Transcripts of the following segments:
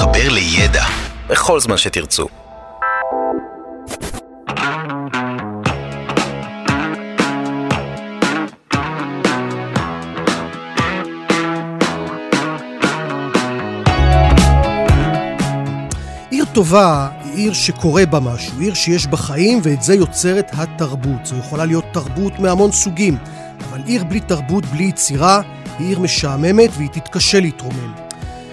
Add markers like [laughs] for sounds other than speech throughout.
להתחבר לידע בכל זמן שתרצו. עיר טובה היא עיר שקורה בה משהו, עיר שיש בה חיים ואת זה יוצרת התרבות. זו יכולה להיות תרבות מהמון סוגים, אבל עיר בלי תרבות, בלי יצירה, היא עיר משעממת והיא תתקשה להתרומם.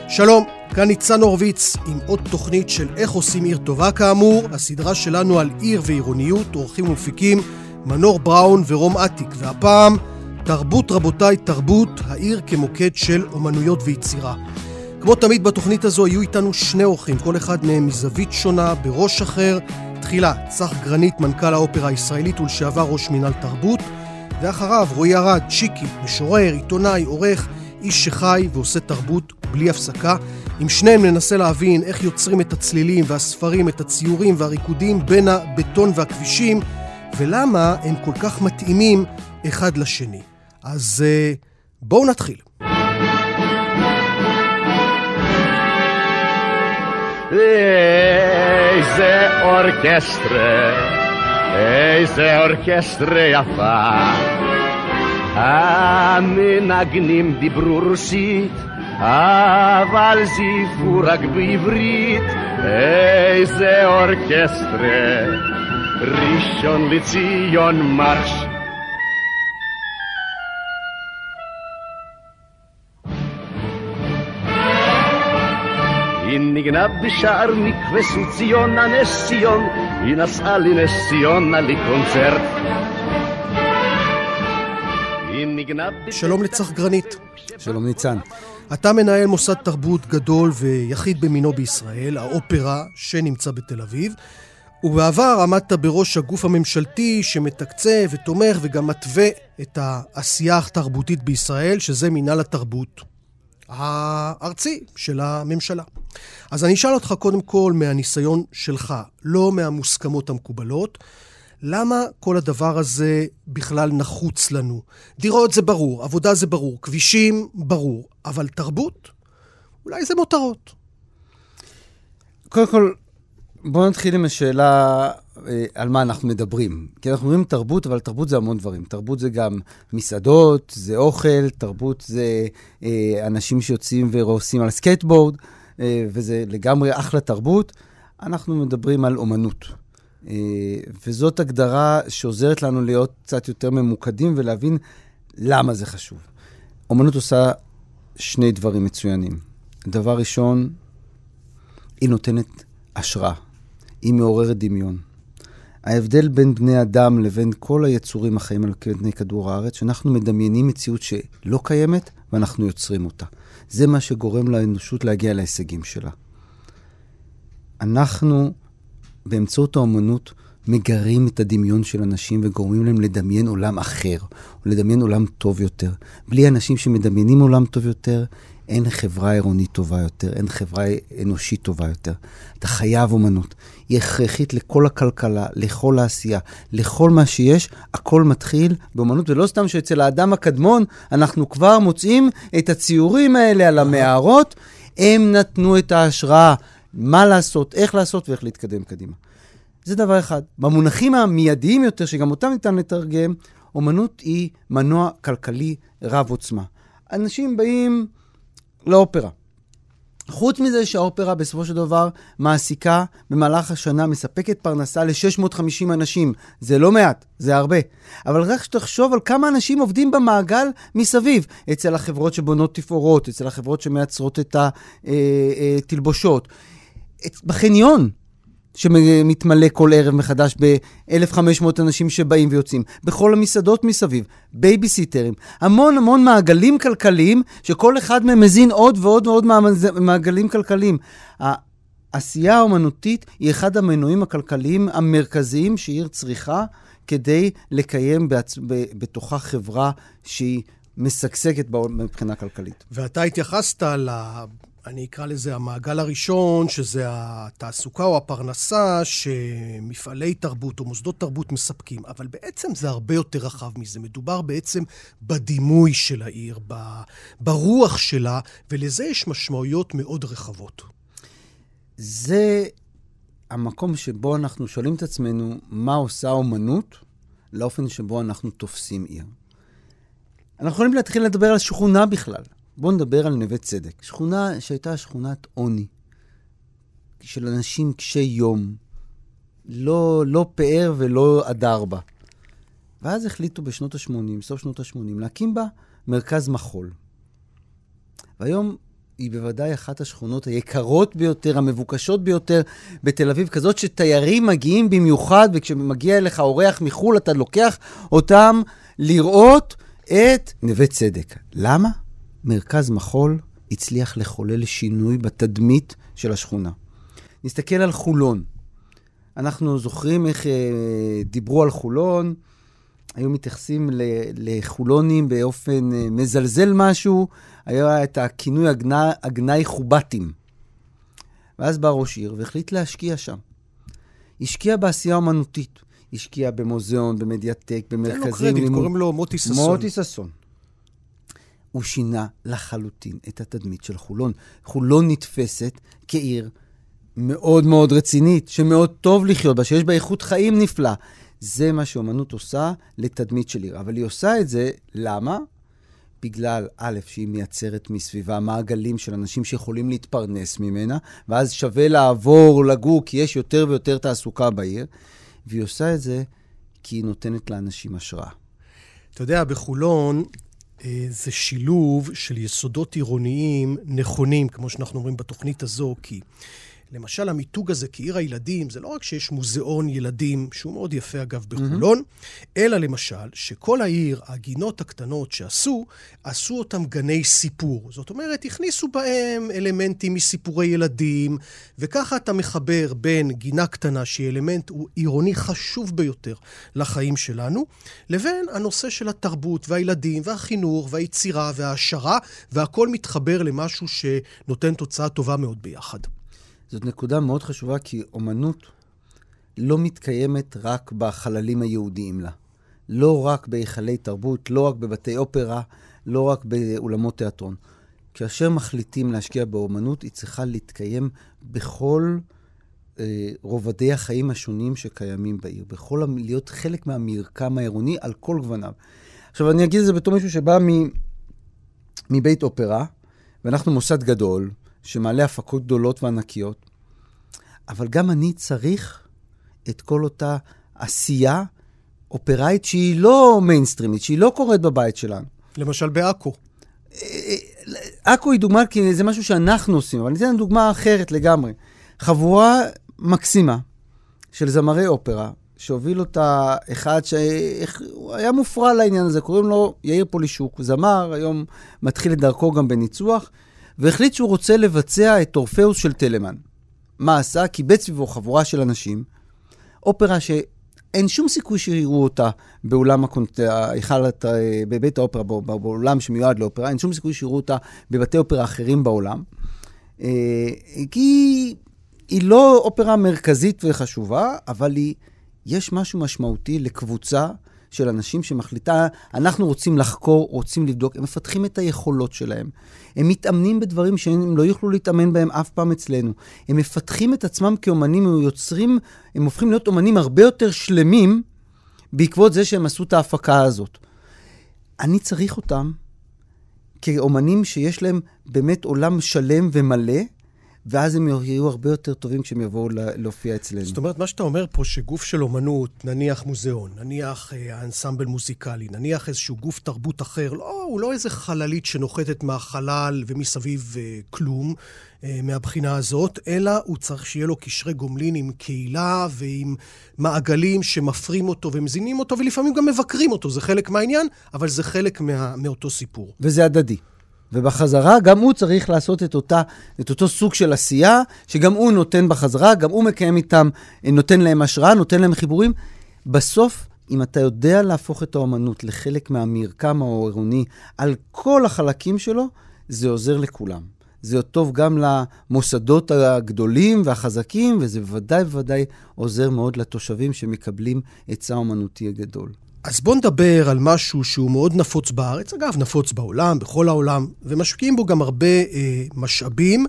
שלום, כאן ניצן הורוביץ עם עוד תוכנית של איך עושים עיר טובה כאמור, הסדרה שלנו על עיר ועירוניות, עורכים ומפיקים מנור בראון ורום אטיק, והפעם תרבות רבותיי, תרבות, העיר כמוקד של אומנויות ויצירה. כמו תמיד בתוכנית הזו יהיו איתנו שני אורחים, כל אחד מהם מזווית שונה, בראש אחר. תחילה, צח גרנית, מנכ"ל האופרה הישראלית ולשעבר ראש מינהל תרבות, ואחריו רועי ארד, צ'יקי, משורר, עיתונאי, עורך, איש שחי ועושה תרבות בלי הפסקה. עם שניהם ננסה להבין איך יוצרים את הצלילים והספרים, את הציורים והריקודים בין הבטון והכבישים, ולמה הם כל כך מתאימים אחד לשני. אז uh, בואו נתחיל. איזה אורקסטרה, איזה אורקסטרה יפה. Α με ναγνήμ διπρούρσιτ, α βαλζι φουρακβι βριτ, εις το ορκεστρε ρισιον λειτιον μάρς. Ην δικιναβδισα αρμικ βεσουτιον νανεσιον, Ην ας άλι νεσιον αλι κονζέρτ. שלום לצח גרנית. שלום ניצן. אתה מנהל מוסד תרבות גדול ויחיד במינו בישראל, האופרה, שנמצא בתל אביב, ובעבר עמדת בראש הגוף הממשלתי שמתקצב ותומך וגם מתווה את העשייה התרבותית בישראל, שזה מינהל התרבות הארצי של הממשלה. אז אני אשאל אותך קודם כל מהניסיון שלך, לא מהמוסכמות המקובלות. למה כל הדבר הזה בכלל נחוץ לנו? דירות זה ברור, עבודה זה ברור, כבישים ברור, אבל תרבות? אולי זה מותרות. קודם כל, בואו נתחיל עם השאלה אה, על מה אנחנו מדברים. כי אנחנו אומרים תרבות, אבל תרבות זה המון דברים. תרבות זה גם מסעדות, זה אוכל, תרבות זה אה, אנשים שיוצאים ועושים על סקייטבורד, אה, וזה לגמרי אחלה תרבות. אנחנו מדברים על אומנות. אה, וזאת הגדרה שעוזרת לנו להיות קצת יותר ממוקדים ולהבין למה זה חשוב. אומנות עושה שני דברים מצוינים. דבר ראשון, היא נותנת השראה. היא מעוררת דמיון. ההבדל בין בני אדם לבין כל היצורים החיים על פני כדור הארץ, שאנחנו מדמיינים מציאות שלא קיימת ואנחנו יוצרים אותה. זה מה שגורם לאנושות להגיע להישגים שלה. אנחנו, באמצעות האומנות, מגרים את הדמיון של אנשים וגורמים להם לדמיין עולם אחר, או לדמיין עולם טוב יותר. בלי אנשים שמדמיינים עולם טוב יותר, אין חברה עירונית טובה יותר, אין חברה אנושית טובה יותר. אתה חייב אומנות. היא הכרחית לכל הכלכלה, לכל העשייה, לכל מה שיש, הכל מתחיל באומנות, ולא סתם שאצל האדם הקדמון אנחנו כבר מוצאים את הציורים האלה על המערות, הם נתנו את ההשראה מה לעשות, איך לעשות ואיך להתקדם קדימה. זה דבר אחד. במונחים המיידיים יותר, שגם אותם ניתן לתרגם, אומנות היא מנוע כלכלי רב עוצמה. אנשים באים לאופרה. חוץ מזה שהאופרה בסופו של דבר מעסיקה במהלך השנה, מספקת פרנסה ל-650 אנשים. זה לא מעט, זה הרבה. אבל רק שתחשוב על כמה אנשים עובדים במעגל מסביב. אצל החברות שבונות תפאורות, אצל החברות שמייצרות את התלבושות. בחניון, שמתמלא כל ערב מחדש ב-1,500 אנשים שבאים ויוצאים, בכל המסעדות מסביב, בייביסיטרים, המון המון מעגלים כלכליים, שכל אחד מהם מזין עוד ועוד ועוד מעגלים כלכליים. העשייה האומנותית היא אחד המנועים הכלכליים המרכזיים שעיר צריכה כדי לקיים בעצ... בתוכה חברה שהיא משגשגת מבחינה כלכלית. ואתה התייחסת. אני אקרא לזה המעגל הראשון, שזה התעסוקה או הפרנסה שמפעלי תרבות או מוסדות תרבות מספקים. אבל בעצם זה הרבה יותר רחב מזה. מדובר בעצם בדימוי של העיר, ברוח שלה, ולזה יש משמעויות מאוד רחבות. זה המקום שבו אנחנו שואלים את עצמנו מה עושה האומנות לאופן שבו אנחנו תופסים עיר. אנחנו יכולים להתחיל לדבר על שכונה בכלל. בואו נדבר על נווה צדק. שכונה שהייתה שכונת עוני, של אנשים קשי יום, לא, לא פאר ולא הדר בה. ואז החליטו בשנות ה-80, סוף שנות ה-80, להקים בה מרכז מחול. והיום היא בוודאי אחת השכונות היקרות ביותר, המבוקשות ביותר בתל אביב, כזאת שתיירים מגיעים במיוחד, וכשמגיע אליך אורח מחו"ל, אתה לוקח אותם לראות את נווה צדק. למה? מרכז מחול הצליח לחולל שינוי בתדמית של השכונה. נסתכל על חולון. אנחנו זוכרים איך אה, דיברו על חולון, היו מתייחסים לחולונים באופן אה, מזלזל משהו, היה את הכינוי הגנאי, הגנאי חובטים. ואז בא ראש עיר והחליט להשקיע שם. השקיע בעשייה אומנותית. השקיע במוזיאון, במדיאטק, במרכזים. תן לו קרדיט, קוראים לו מוטי ששון. מוטי ששון. הוא שינה לחלוטין את התדמית של חולון. חולון נתפסת כעיר מאוד מאוד רצינית, שמאוד טוב לחיות בה, שיש בה איכות חיים נפלא. זה מה שאומנות עושה לתדמית של עיר. אבל היא עושה את זה, למה? בגלל, א', שהיא מייצרת מסביבה מעגלים של אנשים שיכולים להתפרנס ממנה, ואז שווה לעבור, לגור, כי יש יותר ויותר תעסוקה בעיר, והיא עושה את זה כי היא נותנת לאנשים השראה. אתה יודע, בחולון זה שילוב של יסודות עירוניים נכונים, כמו שאנחנו אומרים בתוכנית הזו, כי למשל, המיתוג הזה כעיר הילדים, זה לא רק שיש מוזיאון ילדים, שהוא מאוד יפה אגב בחולון, mm-hmm. אלא למשל, שכל העיר, הגינות הקטנות שעשו, עשו אותם גני סיפור. זאת אומרת, הכניסו בהם אלמנטים מסיפורי ילדים, וככה אתה מחבר בין גינה קטנה, שהיא אלמנט עירוני חשוב ביותר לחיים שלנו, לבין הנושא של התרבות והילדים והחינוך והיצירה וההעשרה, והכל מתחבר למשהו שנותן תוצאה טובה מאוד ביחד. זאת נקודה מאוד חשובה, כי אומנות לא מתקיימת רק בחללים היהודיים לה. לא רק בהיכלי תרבות, לא רק בבתי אופרה, לא רק באולמות תיאטרון. כאשר מחליטים להשקיע באומנות, היא צריכה להתקיים בכל אה, רובדי החיים השונים שקיימים בעיר, בכל, להיות חלק מהמרקם העירוני על כל גווניו. עכשיו, אני אגיד את זה בתור מישהו שבא מ, מבית אופרה, ואנחנו מוסד גדול, שמעלה הפקות גדולות וענקיות, אבל גם אני צריך את כל אותה עשייה אופראית שהיא לא מיינסטרימית, שהיא לא קורית בבית שלנו. למשל בעכו. עכו היא דוגמה, כי זה משהו שאנחנו עושים, אבל אני אתן דוגמה אחרת לגמרי. חבורה מקסימה של זמרי אופרה, שהוביל אותה אחד שהיה מופרע לעניין הזה, קוראים לו יאיר פולישוק, זמר, היום מתחיל את דרכו גם בניצוח. והחליט שהוא רוצה לבצע את אורפאוס של טלמן. מה עשה? קיבץ סביבו חבורה של אנשים, אופרה שאין שום סיכוי שיראו אותה באולם הקונט... ההיכל, בבית האופרה, באולם שמיועד לאופרה, אין שום סיכוי שיראו אותה בבתי אופרה אחרים בעולם. אה, כי היא לא אופרה מרכזית וחשובה, אבל היא, יש משהו משמעותי לקבוצה של אנשים שמחליטה, אנחנו רוצים לחקור, רוצים לבדוק, הם מפתחים את היכולות שלהם. הם מתאמנים בדברים שהם לא יוכלו להתאמן בהם אף פעם אצלנו. הם מפתחים את עצמם כאומנים, הם יוצרים, הם הופכים להיות אומנים הרבה יותר שלמים בעקבות זה שהם עשו את ההפקה הזאת. אני צריך אותם כאומנים שיש להם באמת עולם שלם ומלא, ואז הם יהיו הרבה יותר טובים כשהם יבואו להופיע אצלנו. זאת אומרת, מה שאתה אומר פה, שגוף של אומנות, נניח מוזיאון, נניח אה, אנסמבל מוזיקלי, נניח איזשהו גוף תרבות אחר, לא, הוא לא איזה חללית שנוחתת מהחלל ומסביב אה, כלום, אה, מהבחינה הזאת, אלא הוא צריך שיהיה לו קשרי גומלין עם קהילה ועם מעגלים שמפרים אותו ומזינים אותו, ולפעמים גם מבקרים אותו, זה חלק מהעניין, אבל זה חלק מה, מאותו סיפור. וזה הדדי. ובחזרה גם הוא צריך לעשות את, אותה, את אותו סוג של עשייה, שגם הוא נותן בחזרה, גם הוא מקיים איתם, נותן להם השראה, נותן להם חיבורים. בסוף, אם אתה יודע להפוך את האומנות לחלק מהמרקם העירוני על כל החלקים שלו, זה עוזר לכולם. זה טוב גם למוסדות הגדולים והחזקים, וזה בוודאי בוודאי עוזר מאוד לתושבים שמקבלים עצה אומנותי הגדול. אז בואו נדבר על משהו שהוא מאוד נפוץ בארץ, אגב, נפוץ בעולם, בכל העולם, ומשקיעים בו גם הרבה אה, משאבים.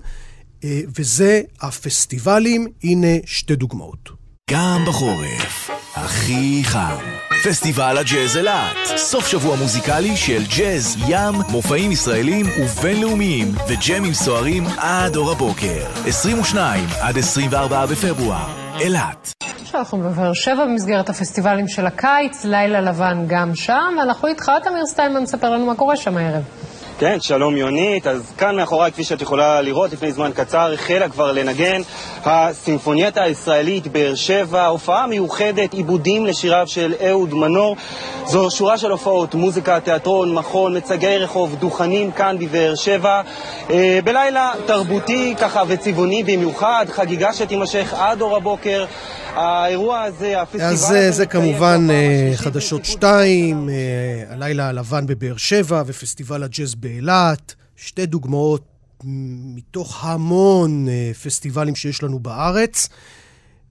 אה, וזה הפסטיבלים. הנה שתי דוגמאות. גם בחורף, הכי חם. פסטיבל הג'אז אילת, סוף שבוע מוזיקלי של ג'אז, ים, מופעים ישראלים ובינלאומיים וג'מים סוערים עד אור הבוקר. 22 עד 24 בפברואר, אילת. אנחנו בבאר שבע במסגרת הפסטיבלים של הקיץ, לילה לבן גם שם, ואנחנו איתך, תמיר סטיינמן, ספר לנו מה קורה שם הערב. כן, שלום יונית. אז כאן מאחוריי, כפי שאת יכולה לראות, לפני זמן קצר החלה כבר לנגן הסימפונייטה הישראלית באר שבע, הופעה מיוחדת, עיבודים לשיריו של אהוד מנור. זו שורה של הופעות, מוזיקה, תיאטרון, מכון, מצגי רחוב, דוכנים כאן בבאר שבע. אה, בלילה תרבותי ככה וצבעוני במיוחד, חגיגה שתימשך עד אור הבוקר. האירוע הזה, הפסטיבל... אז זה, זה כמובן uh, חדשות שתיים, uh, הלילה הלבן בבאר שבע ופסטיבל הג'אז באילת, שתי דוגמאות מתוך המון uh, פסטיבלים שיש לנו בארץ,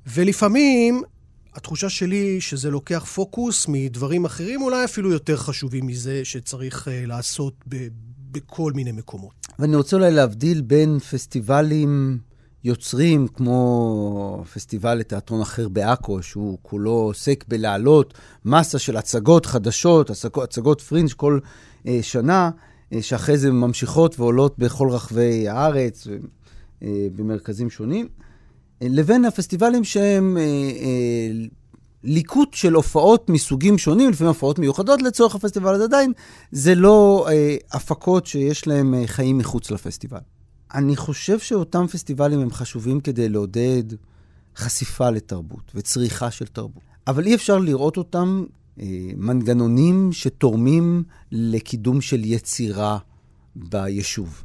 ולפעמים התחושה שלי שזה לוקח פוקוס מדברים אחרים, אולי אפילו יותר חשובים מזה שצריך לעשות ב- בכל מיני מקומות. ואני רוצה אולי להבדיל בין פסטיבלים יוצרים, כמו פסטיבל לתיאטרון אחר בעכו, שהוא כולו עוסק בלהעלות מסה של הצגות חדשות, הצגות, הצגות פרינג' כל אה, שנה, אה, שאחרי זה ממשיכות ועולות בכל רחבי הארץ, אה, במרכזים שונים, אה, לבין הפסטיבלים שהם... אה, אה, ליקוט של הופעות מסוגים שונים, לפעמים הופעות מיוחדות לצורך הפסטיבל, אז עדיין זה לא אה, הפקות שיש להם אה, חיים מחוץ לפסטיבל. אני חושב שאותם פסטיבלים הם חשובים כדי לעודד חשיפה לתרבות וצריכה של תרבות. אבל אי אפשר לראות אותם אה, מנגנונים שתורמים לקידום של יצירה ביישוב.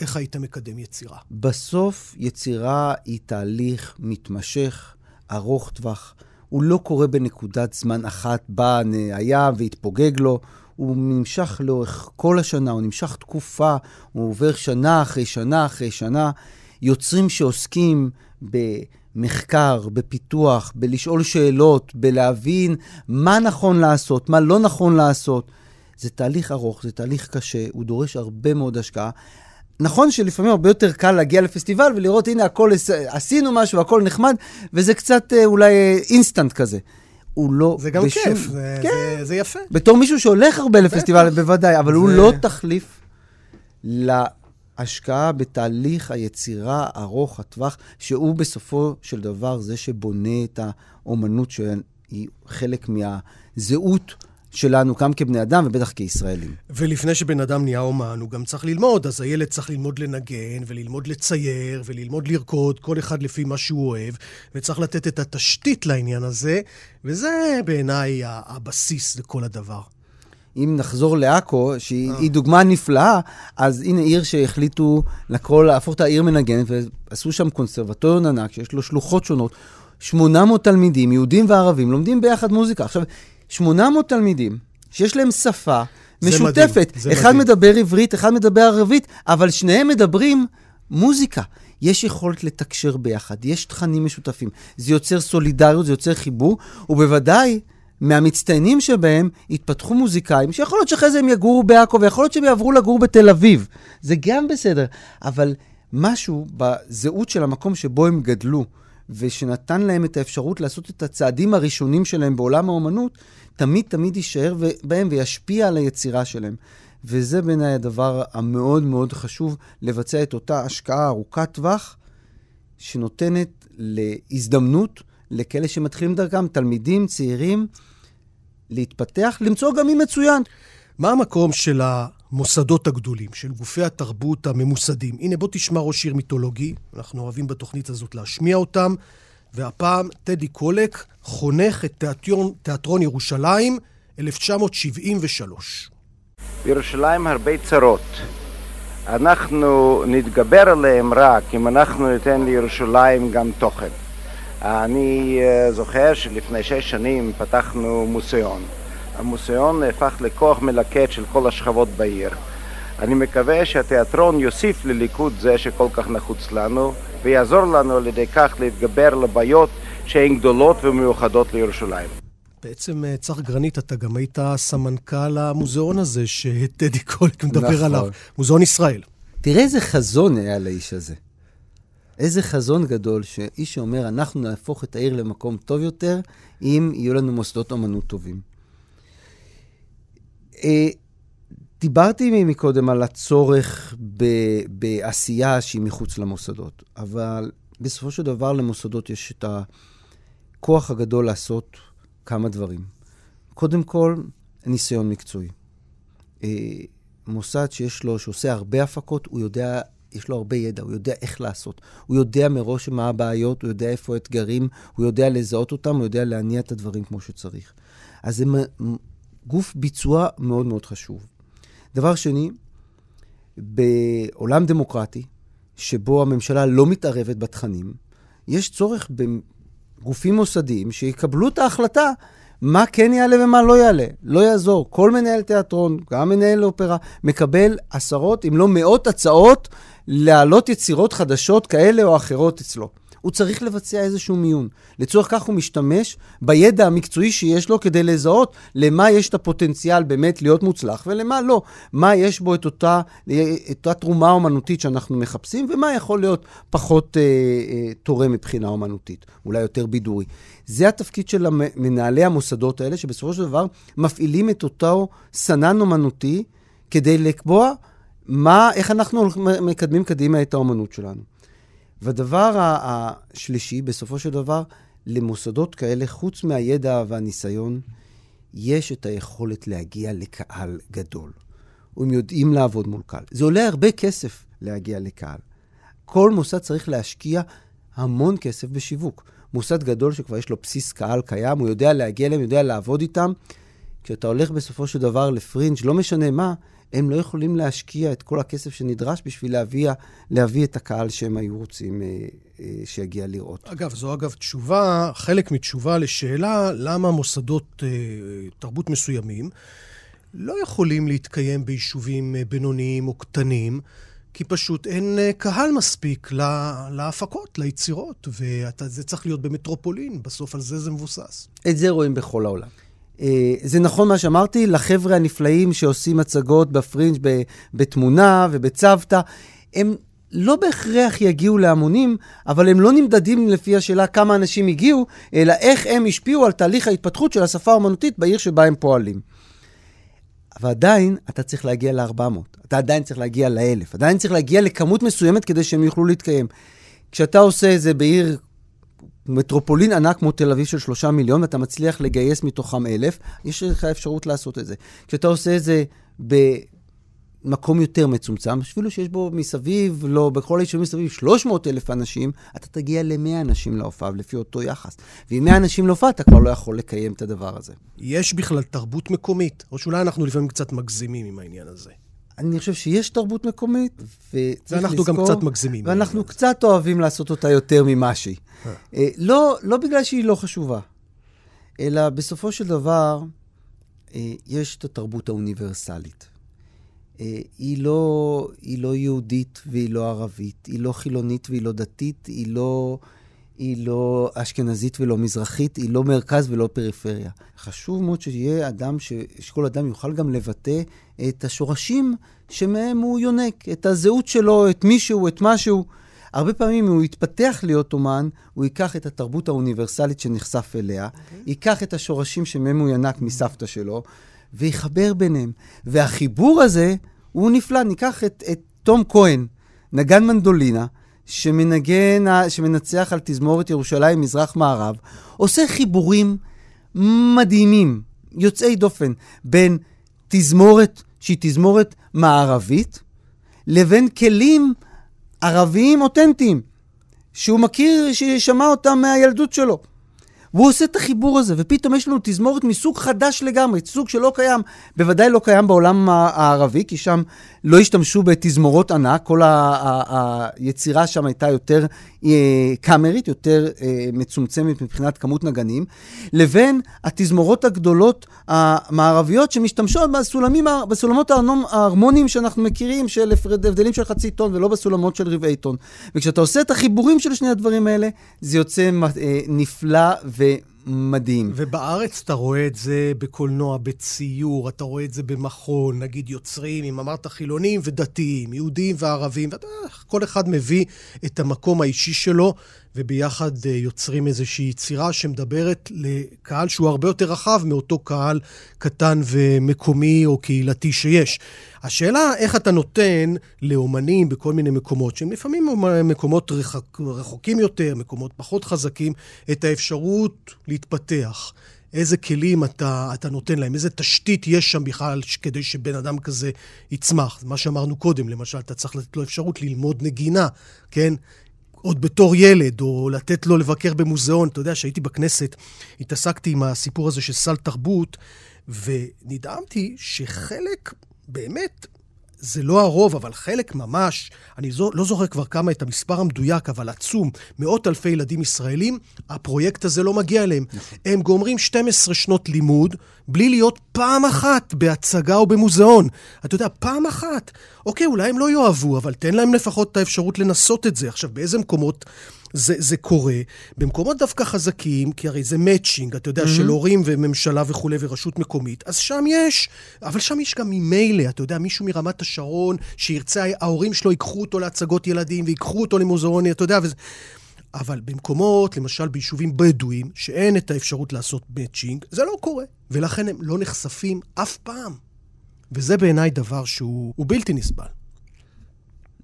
איך היית מקדם יצירה? בסוף יצירה היא תהליך מתמשך, ארוך טווח. הוא לא קורה בנקודת זמן אחת, בא, היה והתפוגג לו. הוא נמשך לאורך כל השנה, הוא נמשך תקופה, הוא עובר שנה אחרי שנה אחרי שנה. יוצרים שעוסקים במחקר, בפיתוח, בלשאול שאלות, בלהבין מה נכון לעשות, מה לא נכון לעשות. זה תהליך ארוך, זה תהליך קשה, הוא דורש הרבה מאוד השקעה. נכון שלפעמים הרבה יותר קל להגיע לפסטיבל ולראות, הנה, הכל, עשינו משהו, הכל נחמד, וזה קצת אה, אולי אינסטנט כזה. הוא לא... זה גם בשום... כיף, זה, כן. זה, זה יפה. בתור מישהו שהולך הרבה לפסטיבל, בוודאי, אבל זה... הוא לא תחליף להשקעה בתהליך היצירה ארוך הטווח, שהוא בסופו של דבר זה שבונה את האומנות שהיא חלק מהזהות. שלנו, גם כבני אדם ובטח כישראלים. ולפני שבן אדם נהיה אומן, הוא גם צריך ללמוד, אז הילד צריך ללמוד לנגן, וללמוד לצייר, וללמוד לרקוד, כל אחד לפי מה שהוא אוהב, וצריך לתת את התשתית לעניין הזה, וזה בעיניי הבסיס לכל הדבר. אם נחזור לעכו, שהיא אה. דוגמה נפלאה, אז הנה עיר שהחליטו לקרוא, להפוך את העיר מנגנת, ועשו שם קונסרבטוריון ענק, שיש לו שלוחות שונות. 800 תלמידים, יהודים וערבים, לומדים ביחד מוזיקה. עכשיו, 800 תלמידים שיש להם שפה משותפת. מדהים, אחד מדהים. מדבר עברית, אחד מדבר ערבית, אבל שניהם מדברים מוזיקה. יש יכולת לתקשר ביחד, יש תכנים משותפים. זה יוצר סולידריות, זה יוצר חיבור, ובוודאי, מהמצטיינים שבהם התפתחו מוזיקאים, שיכול להיות שאחרי זה הם יגורו בעכו, ויכול להיות שהם יעברו לגור בתל אביב. זה גם בסדר, אבל משהו בזהות של המקום שבו הם גדלו, ושנתן להם את האפשרות לעשות את הצעדים הראשונים שלהם בעולם האומנות, תמיד תמיד יישאר בהם וישפיע על היצירה שלהם. וזה בעיניי הדבר המאוד מאוד חשוב, לבצע את אותה השקעה ארוכת טווח, שנותנת להזדמנות לכאלה שמתחילים דרכם, תלמידים, צעירים, להתפתח, למצוא גם מי מצוין. מה המקום של המוסדות הגדולים, של גופי התרבות הממוסדים? הנה, בוא תשמע ראש עיר מיתולוגי, אנחנו אוהבים בתוכנית הזאת להשמיע אותם. והפעם טדי קולק חונך את תיאטרון, תיאטרון ירושלים 1973. בירושלים הרבה צרות. אנחנו נתגבר עליהם רק אם אנחנו ניתן לירושלים גם תוכן. אני אה, זוכר שלפני שש שנים פתחנו מוזיאון. המוזיאון נהפך לכוח מלקט של כל השכבות בעיר. אני מקווה שהתיאטרון יוסיף לליכוד זה שכל כך נחוץ לנו, ויעזור לנו על ידי כך להתגבר לבעיות שהן גדולות ומיוחדות לירושלים. בעצם, אה, צח גרנית, אתה גם היית סמנכ"ל המוזיאון הזה שטדי קולק מדבר נכון. עליו, מוזיאון ישראל. תראה איזה חזון היה לאיש הזה. איזה חזון גדול שאיש שאומר, אנחנו נהפוך את העיר למקום טוב יותר, אם יהיו לנו מוסדות אמנות טובים. אה, דיברתי מקודם על הצורך ב- בעשייה שהיא מחוץ למוסדות, אבל בסופו של דבר למוסדות יש את הכוח הגדול לעשות כמה דברים. קודם כל, ניסיון מקצועי. אה, מוסד שיש לו, שעושה הרבה הפקות, הוא יודע, יש לו הרבה ידע, הוא יודע איך לעשות. הוא יודע מראש מה הבעיות, הוא יודע איפה האתגרים, הוא יודע לזהות אותם, הוא יודע להניע את הדברים כמו שצריך. אז זה גוף ביצוע מאוד מאוד חשוב. דבר שני, בעולם דמוקרטי, שבו הממשלה לא מתערבת בתכנים, יש צורך בגופים מוסדיים שיקבלו את ההחלטה מה כן יעלה ומה לא יעלה. לא יעזור. כל מנהל תיאטרון, גם מנהל אופרה, מקבל עשרות, אם לא מאות הצעות להעלות יצירות חדשות כאלה או אחרות אצלו. הוא צריך לבצע איזשהו מיון. לצורך כך הוא משתמש בידע המקצועי שיש לו כדי לזהות למה יש את הפוטנציאל באמת להיות מוצלח ולמה לא. מה יש בו את אותה, את אותה תרומה אומנותית שאנחנו מחפשים, ומה יכול להיות פחות אה, אה, תורם מבחינה אומנותית, אולי יותר בידורי. זה התפקיד של מנהלי המוסדות האלה, שבסופו של דבר מפעילים את אותו סנן אומנותי כדי לקבוע מה, איך אנחנו מקדמים קדימה את האומנות שלנו. והדבר השלישי, בסופו של דבר, למוסדות כאלה, חוץ מהידע והניסיון, יש את היכולת להגיע לקהל גדול. הם יודעים לעבוד מול קהל. זה עולה הרבה כסף להגיע לקהל. כל מוסד צריך להשקיע המון כסף בשיווק. מוסד גדול שכבר יש לו בסיס קהל קיים, הוא יודע להגיע אליהם, יודע לעבוד איתם. כשאתה הולך בסופו של דבר לפרינג', לא משנה מה, הם לא יכולים להשקיע את כל הכסף שנדרש בשביל להביא, להביא את הקהל שהם היו רוצים אה, אה, שיגיע לראות. אגב, זו אגב תשובה, חלק מתשובה לשאלה למה מוסדות אה, תרבות מסוימים לא יכולים להתקיים ביישובים אה, בינוניים או קטנים. כי פשוט אין אה, קהל מספיק לה, להפקות, ליצירות, וזה צריך להיות במטרופולין, בסוף על זה זה מבוסס. את זה רואים בכל העולם. אה, זה נכון מה שאמרתי, לחבר'ה הנפלאים שעושים הצגות בפרינג' בתמונה ובצוותא, הם לא בהכרח יגיעו להמונים, אבל הם לא נמדדים לפי השאלה כמה אנשים הגיעו, אלא איך הם השפיעו על תהליך ההתפתחות של השפה האומנותית בעיר שבה הם פועלים. אבל עדיין אתה צריך להגיע ל-400, אתה עדיין צריך להגיע ל-1,000, עדיין צריך להגיע לכמות מסוימת כדי שהם יוכלו להתקיים. כשאתה עושה את זה בעיר מטרופולין ענק כמו תל אביב של שלושה מיליון, ואתה מצליח לגייס מתוכם אלף, יש לך אפשרות לעשות את זה. כשאתה עושה את זה במקום יותר מצומצם, אפילו שיש בו מסביב, לא, בכל היישובים מסביב 300 אלף אנשים, אתה תגיע ל-100 אנשים להופעה, לפי אותו יחס. ועם 100 אנשים להופעה, אתה כבר לא יכול לקיים את הדבר הזה. יש בכלל תרבות מקומית, או שאולי אנחנו לפעמים קצת מגזימים עם העניין הזה. אני חושב שיש תרבות מקומית, וצריך לזכור... ואנחנו גם קצת מגזימים. ואנחנו קצת אוהבים לעשות אותה יותר ממה שהיא. אה. אה, לא, לא בגלל שהיא לא חשובה, אלא בסופו של דבר, אה, יש את התרבות האוניברסלית. היא לא, היא לא יהודית והיא לא ערבית, היא לא חילונית והיא לא דתית, היא לא, היא לא אשכנזית ולא מזרחית, היא לא מרכז ולא פריפריה. חשוב מאוד שיהיה אדם, ש... שכל אדם יוכל גם לבטא את השורשים שמהם הוא יונק, את הזהות שלו, את מישהו, את משהו. הרבה פעמים אם הוא יתפתח להיות אומן, הוא ייקח את התרבות האוניברסלית שנחשף אליה, okay. אוקיי. ייקח את השורשים שמהם הוא ינק מסבתא שלו, ויחבר ביניהם. והחיבור הזה הוא נפלא. ניקח את, את תום כהן, נגן מנדולינה, שמנגן, שמנצח על תזמורת ירושלים מזרח-מערב, עושה חיבורים מדהימים, יוצאי דופן, בין תזמורת שהיא תזמורת מערבית, לבין כלים ערביים אותנטיים, שהוא מכיר, ששמע אותם מהילדות שלו. והוא עושה את החיבור הזה, ופתאום יש לנו תזמורת מסוג חדש לגמרי, סוג שלא קיים, בוודאי לא קיים בעולם הערבי, כי שם לא השתמשו בתזמורות ענק, כל היצירה שם הייתה יותר אה, קאמרית, יותר אה, מצומצמת מבחינת כמות נגנים, לבין התזמורות הגדולות המערביות שמשתמשות בסולמים, בסולמות ההרמוניים שאנחנו מכירים, של הבדלים של חצי טון ולא בסולמות של רבעי טון. וכשאתה עושה את החיבורים של שני הדברים האלה, זה יוצא אה, נפלא מדהים. ובארץ אתה רואה את זה בקולנוע, בציור, אתה רואה את זה במכון, נגיד יוצרים, אם אמרת חילונים ודתיים, יהודים וערבים, ואתה, כל אחד מביא את המקום האישי שלו, וביחד אה, יוצרים איזושהי יצירה שמדברת לקהל שהוא הרבה יותר רחב מאותו קהל קטן ומקומי או קהילתי שיש. השאלה איך אתה נותן לאומנים בכל מיני מקומות, שהם לפעמים מקומות רחק, רחוקים יותר, מקומות פחות חזקים, את האפשרות להתפתח. איזה כלים אתה, אתה נותן להם, איזה תשתית יש שם בכלל כדי שבן אדם כזה יצמח. מה שאמרנו קודם, למשל, אתה צריך לתת לו אפשרות ללמוד נגינה, כן? עוד בתור ילד, או לתת לו לבקר במוזיאון. אתה יודע, כשהייתי בכנסת, התעסקתי עם הסיפור הזה של סל תרבות, ונדהמתי שחלק, באמת, זה לא הרוב, אבל חלק ממש, אני זו, לא זוכר כבר כמה את המספר המדויק, אבל עצום, מאות אלפי ילדים ישראלים, הפרויקט הזה לא מגיע אליהם. נכון. הם גומרים 12 שנות לימוד בלי להיות פעם אחת בהצגה או במוזיאון. אתה יודע, פעם אחת. אוקיי, אולי הם לא יאהבו, אבל תן להם לפחות את האפשרות לנסות את זה. עכשיו, באיזה מקומות... זה, זה קורה. במקומות דווקא חזקים, כי הרי זה מאצ'ינג, אתה יודע, mm-hmm. של הורים וממשלה וכולי ורשות מקומית, אז שם יש, אבל שם יש גם ממילא, אתה יודע, מישהו מרמת השרון, שירצה, ההורים שלו ייקחו אותו להצגות ילדים ויקחו אותו למוזיאוני, אתה יודע, וזה... אבל במקומות, למשל ביישובים בדואיים, שאין את האפשרות לעשות מאצ'ינג, זה לא קורה. ולכן הם לא נחשפים אף פעם. וזה בעיניי דבר שהוא בלתי נסבל.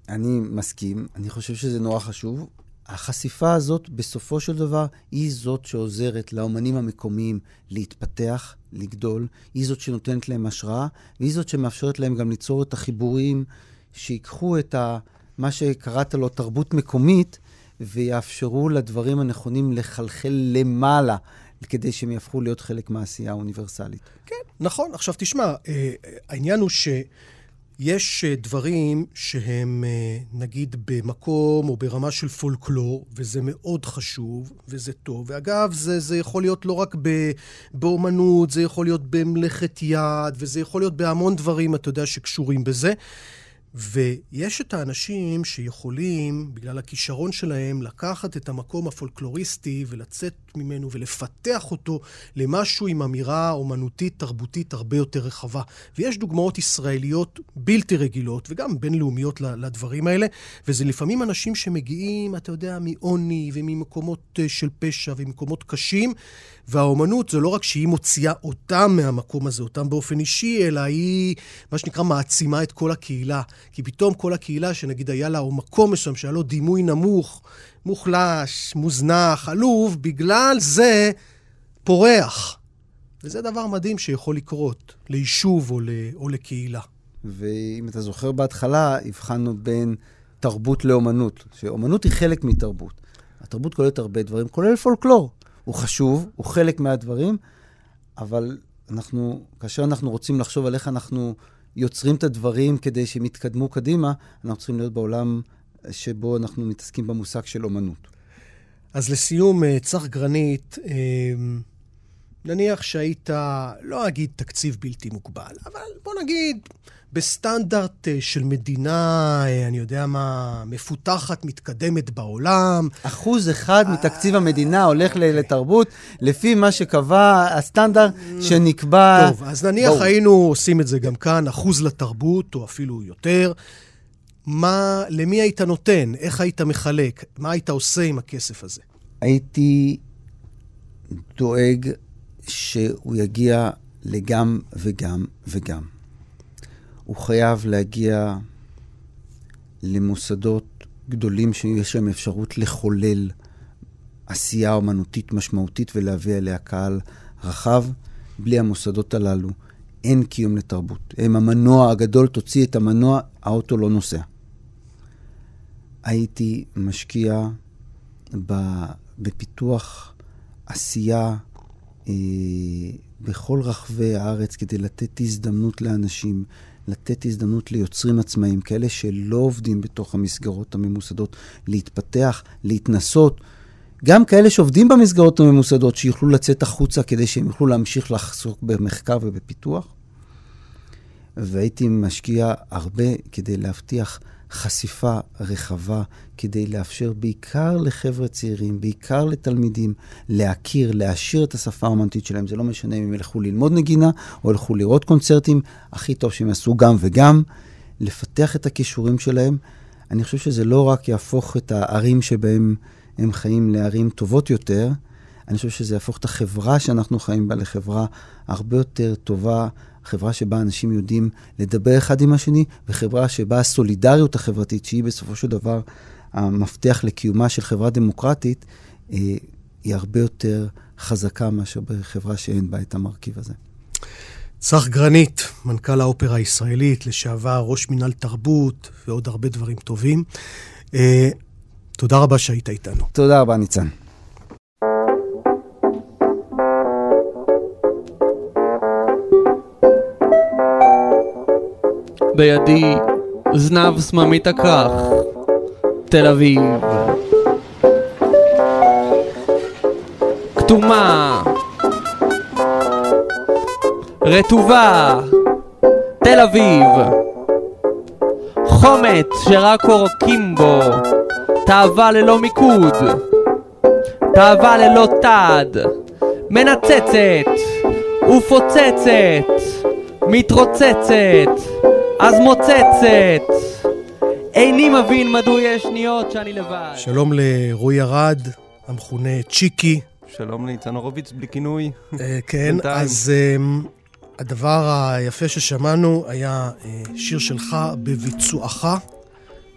אני מסכים, אני חושב שזה נורא חשוב. החשיפה הזאת, בסופו של דבר, היא זאת שעוזרת לאומנים המקומיים להתפתח, לגדול, היא זאת שנותנת להם השראה, והיא זאת שמאפשרת להם גם ליצור את החיבורים שיקחו את ה, מה שקראת לו תרבות מקומית, ויאפשרו לדברים הנכונים לחלחל למעלה, כדי שהם יהפכו להיות חלק מהעשייה האוניברסלית. כן, נכון. עכשיו תשמע, אה, העניין הוא ש... יש אה, דברים שהם אה, נגיד במקום או ברמה של פולקלור, וזה מאוד חשוב, וזה טוב. ואגב, זה, זה יכול להיות לא רק באומנות, זה יכול להיות במלאכת יד, וזה יכול להיות בהמון דברים, אתה יודע, שקשורים בזה. ויש את האנשים שיכולים, בגלל הכישרון שלהם, לקחת את המקום הפולקלוריסטי ולצאת ממנו ולפתח אותו למשהו עם אמירה אומנותית, תרבותית הרבה יותר רחבה. ויש דוגמאות ישראליות בלתי רגילות, וגם בינלאומיות לדברים האלה, וזה לפעמים אנשים שמגיעים, אתה יודע, מעוני וממקומות אה, של פשע וממקומות קשים, והאומנות זה לא רק שהיא מוציאה אותם מהמקום הזה, אותם באופן אישי, אלא היא, מה שנקרא, מעצימה את כל הקהילה. כי פתאום כל הקהילה, שנגיד היה לה, או מקום מסוים שהיה לו דימוי נמוך, מוחלש, מוזנח, עלוב, בגלל זה פורח. וזה דבר מדהים שיכול לקרות ליישוב או, ל, או לקהילה. ואם אתה זוכר בהתחלה, הבחנו בין תרבות לאומנות, שאומנות היא חלק מתרבות. התרבות כוללת הרבה דברים, כולל פולקלור. הוא חשוב, הוא חלק מהדברים, אבל אנחנו, כאשר אנחנו רוצים לחשוב על איך אנחנו יוצרים את הדברים כדי שהם יתקדמו קדימה, אנחנו צריכים להיות בעולם שבו אנחנו מתעסקים במושג של אומנות. אז לסיום, אה, צח גרנית, אה, נניח שהיית, לא אגיד תקציב בלתי מוגבל, אבל בוא נגיד בסטנדרט אה, של מדינה, אני יודע מה, מפותחת, מתקדמת בעולם. אחוז אחד מתקציב המדינה הולך לתרבות, לפי מה שקבע הסטנדרט שנקבע... טוב, אז נניח בוא. היינו עושים את זה גם כאן, אחוז לתרבות, או אפילו יותר. מה, למי היית נותן? איך היית מחלק? מה היית עושה עם הכסף הזה? הייתי דואג שהוא יגיע לגם וגם וגם. הוא חייב להגיע למוסדות גדולים שיש להם אפשרות לחולל עשייה אומנותית משמעותית ולהביא אליה קהל רחב. בלי המוסדות הללו אין קיום לתרבות. הם המנוע הגדול, תוציא את המנוע, האוטו לא נוסע. הייתי משקיע בפיתוח עשייה בכל רחבי הארץ כדי לתת הזדמנות לאנשים, לתת הזדמנות ליוצרים עצמאיים, כאלה שלא עובדים בתוך המסגרות הממוסדות, להתפתח, להתנסות. גם כאלה שעובדים במסגרות הממוסדות, שיוכלו לצאת החוצה כדי שהם יוכלו להמשיך לחסוק במחקר ובפיתוח. והייתי משקיע הרבה כדי להבטיח חשיפה רחבה כדי לאפשר בעיקר לחבר'ה צעירים, בעיקר לתלמידים, להכיר, להעשיר את השפה האומנותית שלהם. זה לא משנה אם הם ילכו ללמוד נגינה או ילכו לראות קונצרטים, הכי טוב שהם יעשו גם וגם, לפתח את הכישורים שלהם. אני חושב שזה לא רק יהפוך את הערים שבהם הם חיים לערים טובות יותר, אני חושב שזה יהפוך את החברה שאנחנו חיים בה לחברה הרבה יותר טובה, חברה שבה אנשים יודעים לדבר אחד עם השני, וחברה שבה הסולידריות החברתית, שהיא בסופו של דבר המפתח לקיומה של חברה דמוקרטית, אה, היא הרבה יותר חזקה מאשר בחברה שאין בה את המרכיב הזה. צח גרנית, מנכ"ל האופרה הישראלית, לשעבר ראש מינהל תרבות ועוד הרבה דברים טובים. אה, תודה רבה שהיית איתנו. תודה רבה, ניצן. בידי זנב סממית הכרך, תל אביב. כתומה, רטובה, תל אביב. חומץ שרק עורקים בו, תאווה ללא מיקוד, תאווה ללא תד, מנצצת ופוצצת, מתרוצצת. אז מוצצת. איני מבין מדוע יש שניות שאני לבד. שלום לרועי ארד, המכונה צ'יקי. שלום לניצן הורוביץ, בלי כינוי. אה, כן, אז אמ, הדבר היפה ששמענו היה אה, שיר שלך בביצועך,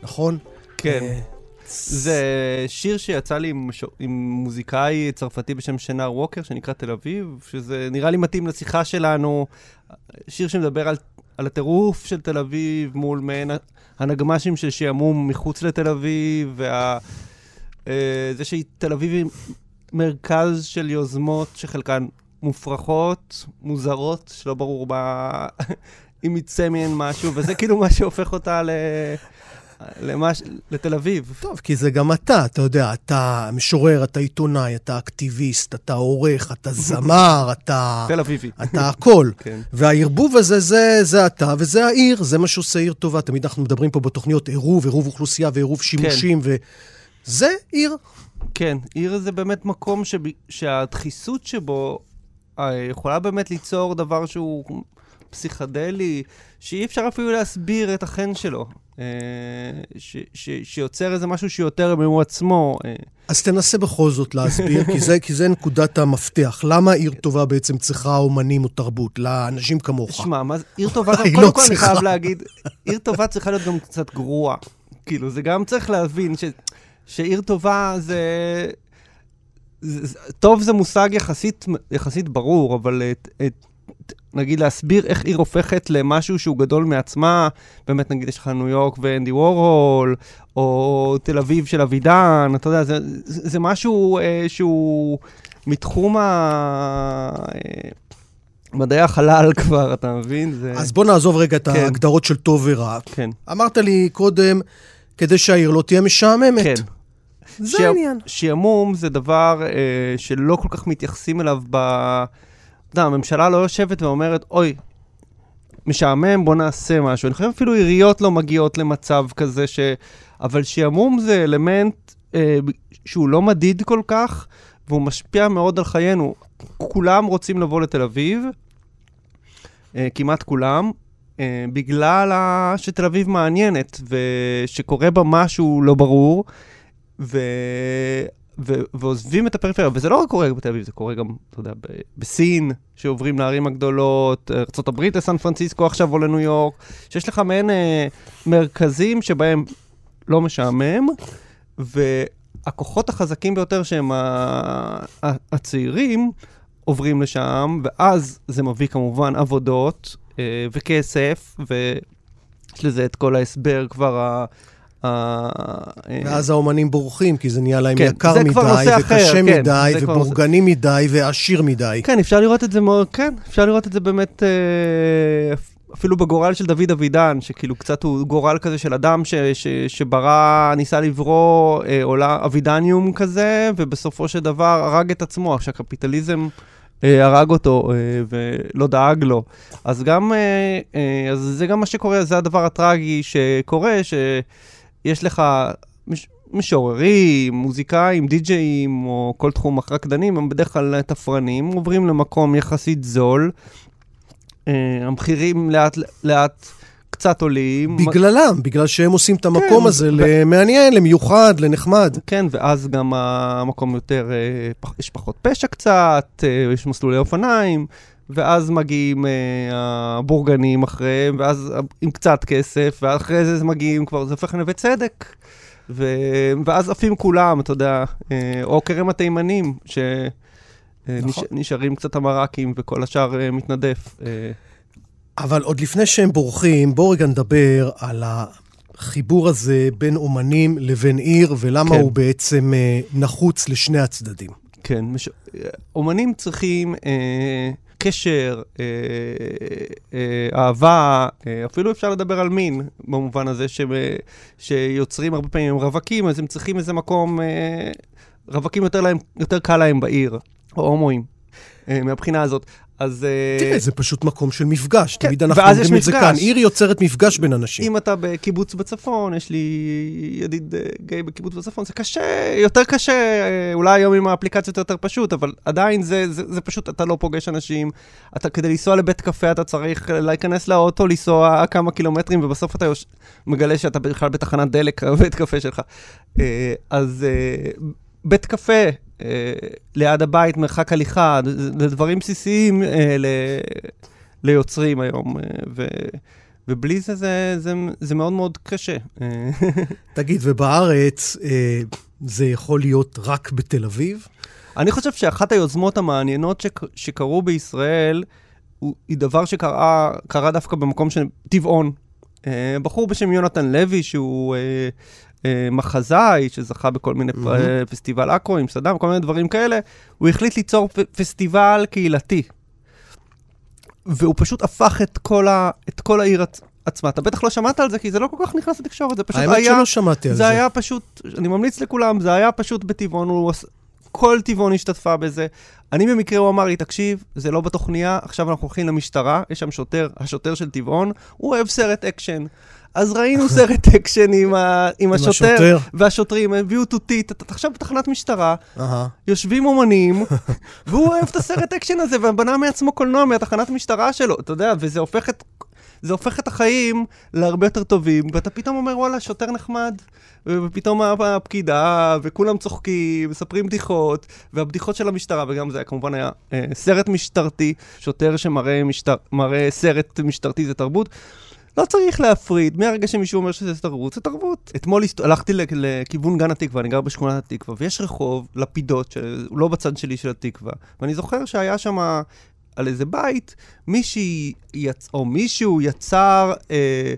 נכון? כן. אה, זה שיר שיצא לי עם, עם מוזיקאי צרפתי בשם שנר ווקר, שנקרא תל אביב, שזה נראה לי מתאים לשיחה שלנו. שיר שמדבר על על הטירוף של תל אביב מול מעין הנגמ"שים של שעמום מחוץ לתל אביב, וזה אה, שהיא תל אביב היא מרכז של יוזמות שחלקן מופרכות, מוזרות, שלא ברור מה... [laughs] אם יצא מהן משהו, וזה כאילו מה שהופך אותה ל... למש... לתל אביב. טוב, כי זה גם אתה, אתה יודע, אתה משורר, אתה עיתונאי, אתה אקטיביסט, אתה עורך, אתה זמר, [laughs] אתה... תל אביבי. אתה הכל. [laughs] כן. והערבוב הזה, זה, זה אתה וזה העיר, זה מה שעושה עיר טובה. תמיד אנחנו מדברים פה בתוכניות עירוב, עירוב אוכלוסייה ועירוב שימושים, כן. וזה עיר. כן, עיר זה באמת מקום שב... שהדחיסות שבו אה, יכולה באמת ליצור דבר שהוא פסיכדלי, שאי אפשר אפילו להסביר את החן שלו. אה, ש, ש, שיוצר איזה משהו שיותר הוא עצמו. אה. אז תנסה בכל זאת להסביר, כי זה, כי זה נקודת המפתח. למה עיר טובה בעצם צריכה אומנים או תרבות? לאנשים כמוך. שמע, מה זה, עיר טובה, [laughs] גם, קודם לא כל אני חייב להגיד, עיר טובה צריכה להיות גם קצת גרועה. כאילו, זה גם צריך להבין ש, שעיר טובה זה... זה, טוב זה מושג יחסית, יחסית ברור, אבל את, את, נגיד להסביר איך עיר הופכת למשהו שהוא גדול מעצמה, באמת נגיד יש לך ניו יורק ואנדי וורול, או תל אביב של אבידן, אתה יודע, זה, זה, זה משהו אה, שהוא מתחום ה... אה, מדעי החלל [laughs] כבר, אתה מבין? זה... אז בוא נעזוב רגע את כן. ההגדרות של טוב ורע. כן. אמרת לי קודם, כדי שהעיר לא תהיה משעממת. כן. זה העניין. שעמום זה דבר אה, שלא כל כך מתייחסים אליו ב... יודע, הממשלה לא יושבת ואומרת, אוי, משעמם, בוא נעשה משהו. אני חושב אפילו עיריות לא מגיעות למצב כזה ש... אבל שעמום זה אלמנט אה, שהוא לא מדיד כל כך, והוא משפיע מאוד על חיינו. כולם רוצים לבוא לתל אביב, אה, כמעט כולם, אה, בגלל. שתל אביב מעניינת, ושקורה בה משהו לא ברור, ו... ו- ועוזבים את הפריפריה, וזה לא רק קורה בתל אביב, זה קורה גם, אתה יודע, ב- בסין, שעוברים לערים הגדולות, ארה"ב לסן פרנסיסקו עכשיו או לניו יורק, שיש לך מעין אה, מרכזים שבהם לא משעמם, והכוחות החזקים ביותר שהם הצעירים, עוברים לשם, ואז זה מביא כמובן עבודות אה, וכסף, ויש לזה את כל ההסבר כבר ה... אה, ואז האומנים בורחים, כי זה נהיה להם כן, יקר מדי, וקשה אחר, מדי, כן, ובורגני כבר... מדי, ועשיר מדי. כן, אפשר לראות את זה מאוד, כן, אפשר לראות את זה באמת, אה, אפילו בגורל של דוד אבידן, שכאילו קצת הוא גורל כזה של אדם ש, ש, שברא, ניסה לברוא אה, עולה אבידניום כזה, ובסופו של דבר הרג את עצמו. עכשיו, קפיטליזם... אה, הרג אותו אה, ולא דאג לו. אז גם, אה, אה, אז זה גם מה שקורה, זה הדבר הטרגי שקורה, שיש לך מש, משוררים, מוזיקאים, די-ג'אים, או כל תחום רקדנים, הם בדרך כלל תפרנים, עוברים למקום יחסית זול. אה, המחירים לאט לאט קצת עולים. בגללם, בגלל שהם עושים את המקום כן, הזה ו- למעניין, למיוחד, לנחמד. כן, ואז גם המקום יותר, אה, יש פחות פשע קצת, אה, יש מסלולי אופניים, ואז מגיעים אה, הבורגנים אחריהם, ואז עם קצת כסף, ואחרי זה מגיעים כבר, זה הופך לנווה צדק. ו... ואז עפים כולם, אתה יודע, אה, או כרם התימנים, נכון. שנשארים קצת המרקים וכל השאר אה, מתנדף. אה, אבל עוד לפני שהם בורחים, בואו רגע נדבר על החיבור הזה בין אומנים לבין עיר, ולמה כן. הוא בעצם אה, נחוץ לשני הצדדים. כן, מש... אומנים צריכים אה, קשר, אה, אה, אהבה, אה, אפילו אפשר לדבר על מין, במובן הזה ש... שיוצרים הרבה פעמים רווקים, אז הם צריכים איזה מקום, רווקים יותר, להם, יותר קל להם בעיר, או הומואים, מהבחינה הזאת. אז... אה, תראה, זה פשוט מקום של מפגש. כן, תמיד אנחנו אומרים את זה. כאן. עיר יוצרת מפגש בין אנשים. אם אתה בקיבוץ בצפון, יש לי ידיד אה, גיי בקיבוץ בצפון, זה קשה, יותר קשה, אה, אולי היום עם האפליקציות יותר פשוט, אבל עדיין זה, זה, זה פשוט, אתה לא פוגש אנשים. אתה, כדי לנסוע לבית קפה, אתה צריך להיכנס לאוטו, לנסוע כמה קילומטרים, ובסוף אתה יוש... מגלה שאתה בכלל בתחנת דלק, בבית קפה שלך. אז בית קפה, ליד הבית, מרחק הליכה, זה דברים בסיסיים אה, ל... ליוצרים היום, אה, ו... ובלי זה, זה, זה, זה מאוד מאוד קשה. אה, [laughs] תגיד, ובארץ אה, זה יכול להיות רק בתל אביב? אני חושב שאחת היוזמות המעניינות שק, שקרו בישראל, היא דבר שקרה קרה דווקא במקום של טבעון. אה, בחור בשם יונתן לוי, שהוא אה, אה, מחזאי, שזכה בכל מיני mm-hmm. אה, פסטיבל עכו עם סדאם, כל מיני דברים כאלה, הוא החליט ליצור פסטיבל קהילתי. והוא פשוט הפך את כל, ה, את כל העיר עצ- עצמה. אתה בטח לא שמעת על זה, כי זה לא כל כך נכנס לתקשורת, זה פשוט האמת היה... שלא שמעתי על זה זה. היה פשוט, אני ממליץ לכולם, זה היה פשוט בטבעון, הוא כל טבעון השתתפה בזה. אני במקרה, הוא אמר לי, תקשיב, זה לא בתוכניה, עכשיו אנחנו הולכים למשטרה, יש שם שוטר, השוטר של טבעון, הוא אוהב סרט אקשן. אז ראינו סרט אקשן עם, ה, עם השוטר, השוטר. והשוטרים הביאו תותית, אתה תחשוב בתחנת משטרה. יושבים אומנים, והוא אוהב את הסרט אקשן הזה, ובנה מעצמו קולנוע מהתחנת משטרה שלו, אתה יודע, וזה הופך את... זה הופך את החיים להרבה יותר טובים, ואתה פתאום אומר, וואלה, שוטר נחמד, ופתאום הפקידה, וכולם צוחקים, מספרים בדיחות, והבדיחות של המשטרה, וגם זה כמובן היה אה, סרט משטרתי, שוטר שמראה משטר, סרט משטרתי זה תרבות. לא צריך להפריד, מהרגע שמישהו אומר שזה תרבות, זה תרבות. אתמול. הלכתי לכיוון גן התקווה, אני גר בשכונת התקווה, ויש רחוב, לפידות, שהוא לא בצד שלי של התקווה, ואני זוכר שהיה שם על איזה בית, מישהי יצ... או מישהו יצר אה,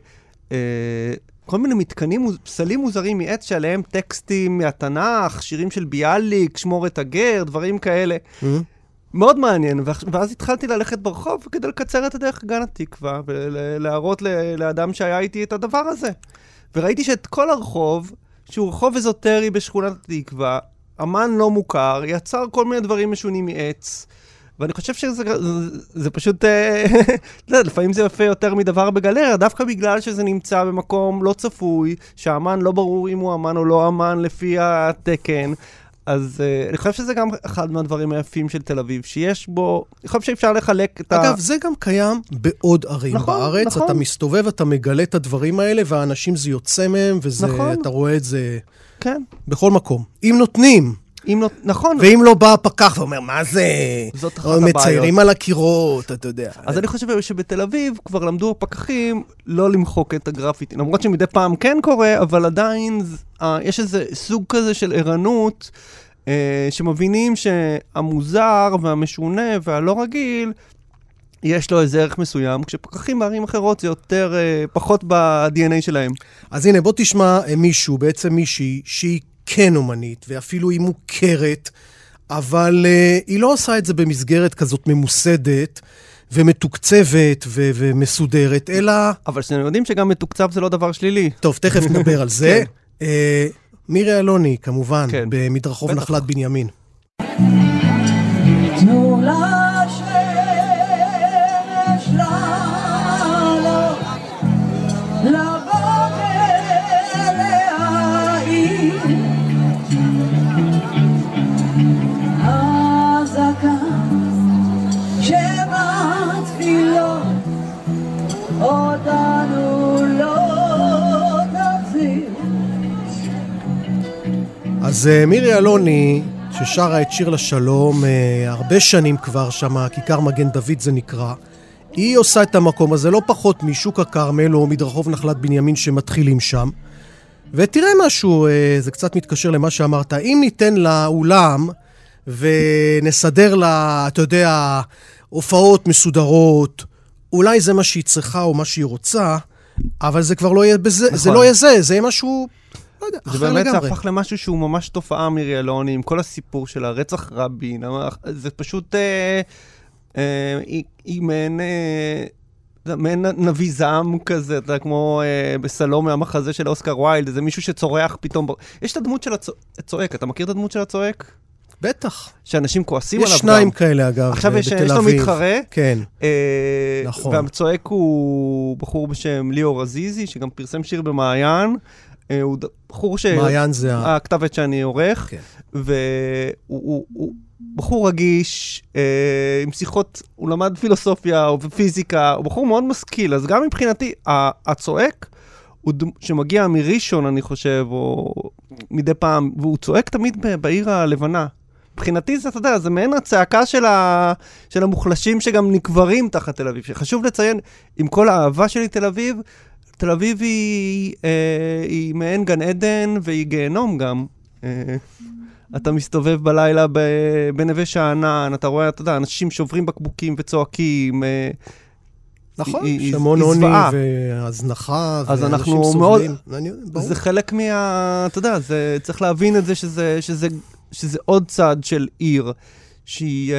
אה, כל מיני מתקנים, פסלים מוזרים מעץ שעליהם טקסטים מהתנ"ך, שירים של ביאליק, שמור את הגר, דברים כאלה. מאוד מעניין, ואז התחלתי ללכת ברחוב כדי לקצר את הדרך גן התקווה, ולהראות לאדם שהיה איתי את הדבר הזה. וראיתי שאת כל הרחוב, שהוא רחוב אזוטרי בשכונת התקווה, אמן לא מוכר, יצר כל מיני דברים משונים מעץ. ואני חושב שזה זה, זה פשוט, אתה יודע, [laughs] לפעמים זה יפה יותר מדבר בגלריה, דווקא בגלל שזה נמצא במקום לא צפוי, שהאמן לא ברור אם הוא אמן או לא אמן לפי התקן. אז uh, אני חושב שזה גם אחד מהדברים היפים של תל אביב, שיש בו, אני חושב שאפשר לחלק את ה... אגב, זה גם קיים בעוד ערים נכון, בארץ. נכון. אתה מסתובב, אתה מגלה את הדברים האלה, והאנשים זה יוצא מהם, וזה, נכון. אתה רואה את זה כן, בכל מקום. אם נותנים, אם לא, נכון. ואם לא בא הפקח ואומר, מה זה? זאת אחת הבעיות. מציירים על הקירות, אתה יודע. אז אני חושב שבתל אביב כבר למדו הפקחים לא למחוק את הגרפיטי, למרות שמדי פעם כן קורה, אבל עדיין uh, יש איזה סוג כזה של ערנות, uh, שמבינים שהמוזר והמשונה והלא רגיל, יש לו איזה ערך מסוים, כשפקחים בערים אחרות זה יותר, uh, פחות ב-DNA שלהם. אז הנה, בוא תשמע אה, מישהו, בעצם מישהי, שהיא כן אומנית, ואפילו היא מוכרת, אבל uh, היא לא עושה את זה במסגרת כזאת ממוסדת ומתוקצבת ו- ומסודרת, אלא... אבל שאתם יודעים שגם מתוקצב זה לא דבר שלילי. טוב, תכף נדבר על זה. [laughs] כן. אה, מירי אלוני, כמובן, כן. במדרחוב בטח. נחלת בנימין. תנו לה אז אה, מירי אלוני, ששרה את שיר לשלום אה, הרבה שנים כבר שם, כיכר מגן דוד זה נקרא, היא עושה את המקום הזה לא פחות משוק הכרמל או מדרחוב נחלת בנימין שמתחילים שם. ותראה משהו, אה, זה קצת מתקשר למה שאמרת, אם ניתן לאולם ונסדר לה, אתה יודע, הופעות מסודרות, אולי זה מה שהיא צריכה או מה שהיא רוצה, אבל זה כבר לא יהיה בזה, נכון. זה לא יהיה זה, זה יהיה משהו, לא יודע, אחר לגמרי. זה באמת הפך למשהו שהוא ממש תופעה מירי אלוני, עם כל הסיפור של הרצח רבין, זה פשוט, אה, אה, היא, היא מעין... אה, מעין נביא זעם כזה, אתה כמו אה, בסלום מהמחזה של אוסקר ויילד, זה מישהו שצורח פתאום. יש את הדמות של הצועק, אתה מכיר את הדמות של הצועק? בטח. שאנשים כועסים עליו גם. יש שניים כאלה, אגב, עכשיו יש, יש לו מתחרה. כן. אה, נכון. והצועק הוא בחור בשם ליאור עזיזי, שגם פרסם שיר במעיין. אה, הוא בחור ש... מעיין זה ה... הכתב עת שאני עורך. כן. והוא הוא, הוא בחור רגיש, אה, עם שיחות, הוא למד פילוסופיה ופיזיקה, הוא בחור מאוד משכיל, אז גם מבחינתי, הצועק. שמגיע מראשון, אני חושב, או מדי פעם, והוא צועק תמיד בעיר הלבנה. מבחינתי זה, אתה יודע, זה מעין הצעקה של, ה... של המוחלשים שגם נקברים תחת תל אביב. שחשוב לציין, עם כל האהבה שלי תל אביב, תל אביב היא, אה, היא מעין גן עדן והיא גיהנום גם. אה, אתה מסתובב בלילה בנווה שאנן, אתה רואה, אתה יודע, אנשים שוברים בקבוקים וצועקים. אה, נכון, יש המון עוני והזנחה, אז אנחנו מאוד, זה חלק מה... אתה יודע, זה, צריך להבין את זה שזה, שזה, שזה עוד צד של עיר. שהיא, אה,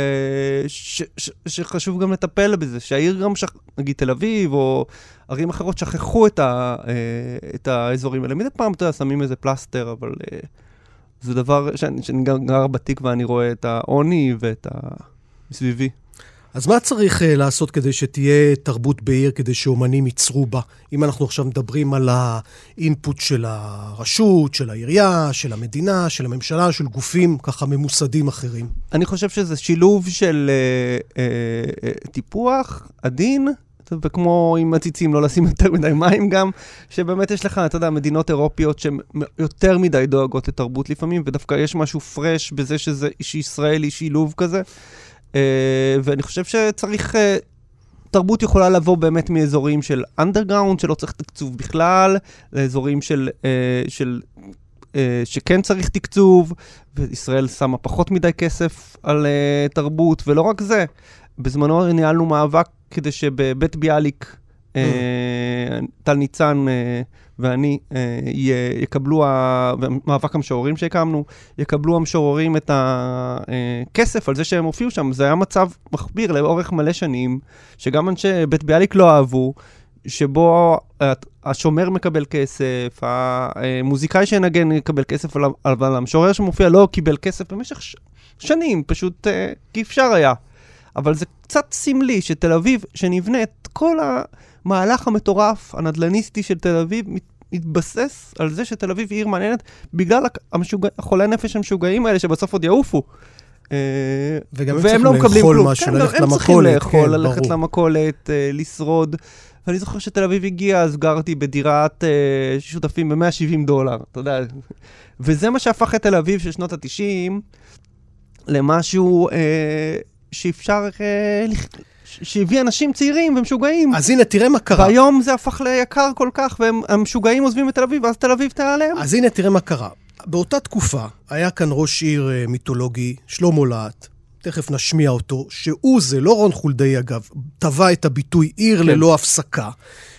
ש, ש, שחשוב גם לטפל בזה, שהעיר גם, שכ... נגיד תל אביב, או ערים אחרות, שכחו את, ה, אה, את האזורים האלה. מדי פעם, אתה יודע, שמים איזה פלסטר, אבל אה, זה דבר, שאני, שאני גר בתקווה, אני רואה את העוני ואת ה... מסביבי. אז מה צריך uh, לעשות כדי שתהיה תרבות בעיר, כדי שאומנים ייצרו בה? אם אנחנו עכשיו מדברים על האינפוט של הרשות, של העירייה, של המדינה, של הממשלה, של גופים ככה ממוסדים אחרים. אני חושב שזה שילוב של uh, uh, טיפוח עדין, וכמו עם עציצים, לא לשים יותר מדי מים גם, שבאמת יש לך, אתה יודע, מדינות אירופיות שהן יותר מדי דואגות לתרבות לפעמים, ודווקא יש משהו פרש בזה שזה, שישראל היא שילוב כזה. אה, ואני חושב שצריך... אה, תרבות יכולה לבוא באמת מאזורים של אנדרגאונד, שלא צריך תקצוב בכלל, לאזורים של, אה, של, שכן צריך תקצוב, וישראל שמה פחות מדי כסף על תרבות, ולא רק זה, בזמנו ניהלנו מאבק כדי שבבית ביאליק, mm. טל ניצן ואני אה, יקבלו, מאבק המשוררים שהקמנו, יקבלו המשוררים את הכסף על זה שהם הופיעו שם. זה היה מצב מחפיר לאורך מלא שנים, שגם אנשי בית ביאליק לא אהבו, שבו השומר מקבל כסף, המוזיקאי שינגן יקבל כסף, אבל המשורר שמופיע לא קיבל כסף במשך שנים, פשוט אה, כי אפשר היה. אבל זה קצת סמלי שתל אביב, שנבנה את כל. המהלך המטורף, הנדל"ניסטי של תל אביב, מתבסס על זה שתל אביב היא עיר מעניינת בגלל המשוגע, החולי נפש המשוגעים האלה שבסוף עוד יעופו. אה, וגם הם צריכים לא לאכול משהו, כן, ללכת למכולת. הם צריכים לאכול, כן, ללכת למכולת, אה, לשרוד. ואני זוכר שתל אביב הגיע, אז גרתי בדירת uh, שותפים ב-170 דולר, אתה יודע. וזה מה שהפך את תל אביב של שנות ה-90 למשהו שאפשר uh, שהביא אנשים צעירים ומשוגעים. אז הנה, תראה מה קרה. והיום זה הפך ליקר כל כך, והמשוגעים עוזבים את תל אביב, ואז תל אביב תיעלם. אז הנה, תראה מה קרה. באותה תקופה היה כאן ראש עיר אה, מיתולוגי, שלמה להט, תכף נשמיע אותו, שהוא זה, לא רון חולדאי אגב, טבע את הביטוי עיר כן. ללא הפסקה,